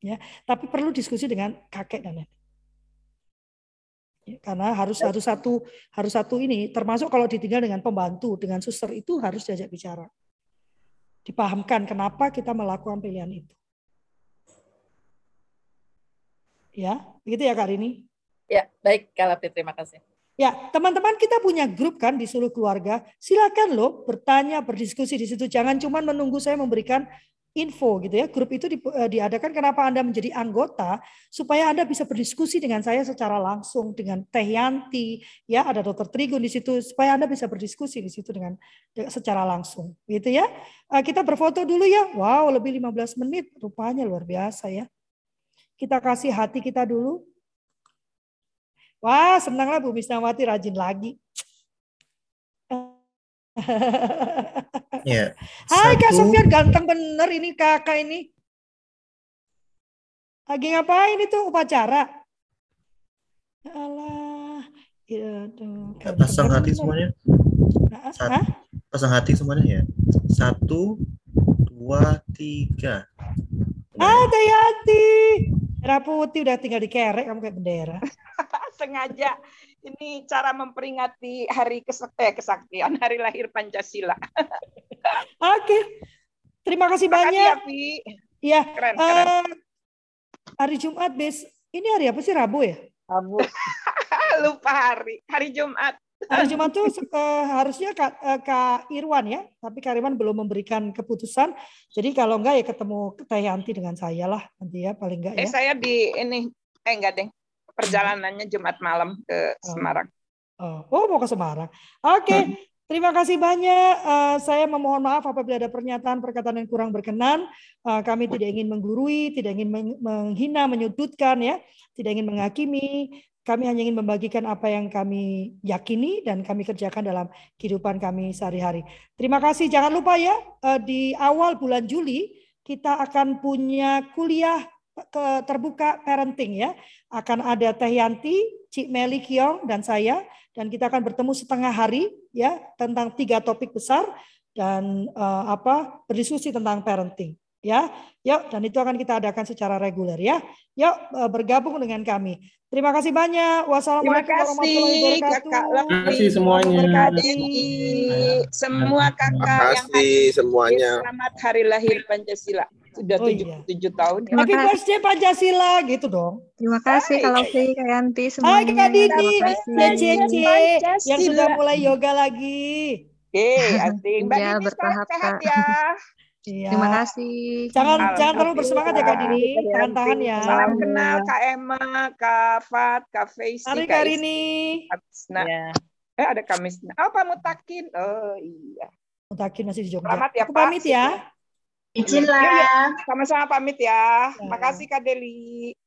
Ya, tapi perlu diskusi dengan kakek dan nenek. Ya, karena harus harus satu harus satu ini termasuk kalau ditinggal dengan pembantu dengan suster itu harus diajak bicara dipahamkan kenapa kita melakukan pilihan itu ya begitu ya kak Rini Ya, baik Kalapi, terima kasih. Ya, teman-teman kita punya grup kan di seluruh keluarga. Silakan loh bertanya, berdiskusi di situ. Jangan cuma menunggu saya memberikan info gitu ya. Grup itu di, uh, diadakan kenapa Anda menjadi anggota supaya Anda bisa berdiskusi dengan saya secara langsung dengan Teh Yanti, ya ada Dokter Trigun di situ supaya Anda bisa berdiskusi di situ dengan secara langsung gitu ya. Uh, kita berfoto dulu ya. Wow, lebih 15 menit rupanya luar biasa ya. Kita kasih hati kita dulu. Wah, senanglah Bu Misnawati rajin lagi. Ya. Hai Kak Sofian, ganteng bener ini kakak ini. Lagi ngapain itu upacara? Allah. Ya, tuh, pasang hati bener. semuanya. Satu, pasang hati semuanya ya. Satu, dua, tiga. Ah, Tayati. Merah putih udah tinggal dikerek kamu kayak bendera. [laughs] Sengaja ini cara memperingati hari kesaktian, eh, kesaktian hari lahir Pancasila. [laughs] Oke. Terima kasih Terima banyak. Iya. Keren, uh, keren. Hari Jumat bes. Ini hari apa sih Rabu ya? Rabu. [laughs] Lupa hari. Hari Jumat. Hari Jumat tuh uh, harusnya Kak, uh, Kak Irwan ya, tapi Kak Irwan belum memberikan keputusan. Jadi kalau enggak ya ketemu Teh Yanti dengan saya lah nanti ya paling enggak ya. Eh saya di ini eh enggak deh perjalanannya Jumat malam ke oh. Semarang. Oh, oh mau ke Semarang. Oke, okay. terima kasih banyak. Uh, saya memohon maaf apabila ada pernyataan perkataan yang kurang berkenan. Uh, kami tidak ingin menggurui, tidak ingin menghina, menyudutkan ya, tidak ingin menghakimi. Kami hanya ingin membagikan apa yang kami yakini dan kami kerjakan dalam kehidupan kami sehari-hari. Terima kasih. Jangan lupa ya, uh, di awal bulan Juli kita akan punya kuliah terbuka parenting ya. Akan ada Teh Yanti, Cik Meli Kiong dan saya dan kita akan bertemu setengah hari ya tentang tiga topik besar dan uh, apa berdiskusi tentang parenting ya. Yuk dan itu akan kita adakan secara reguler ya. Yuk uh, bergabung dengan kami. Terima kasih banyak. Wassalamualaikum warahmatullahi wabarakatuh. Terima kasih semuanya. Semua kakak Terima kasih yang hadir. semuanya. Selamat hari lahir Pancasila sudah oh, tujuh oh, iya. tahun. Ya. Happy birthday Pancasila gitu dong. Terima kasih Hai. kalau Kak Yanti semuanya. Hai Kak Didi, Cece yang sudah mulai yoga lagi. Oke, asing. Mbak ya, bertahap sehat ya. Iya. Terima kasih. Jangan jangan terlalu bersemangat ya Kak Dini. Tahan-tahan ya. Salam kenal Kak Emma, Kak Fat, Kak Faisy, Hari Kak Rini. Nah, ya. eh ada Kamis. Oh, Pak Mutakin. Oh iya. Mutakin masih di Jogja. Selamat ya Aku Pak. pamit ya. Izin lah. Sama-sama pamit ya. ya. Makasih Kak Deli.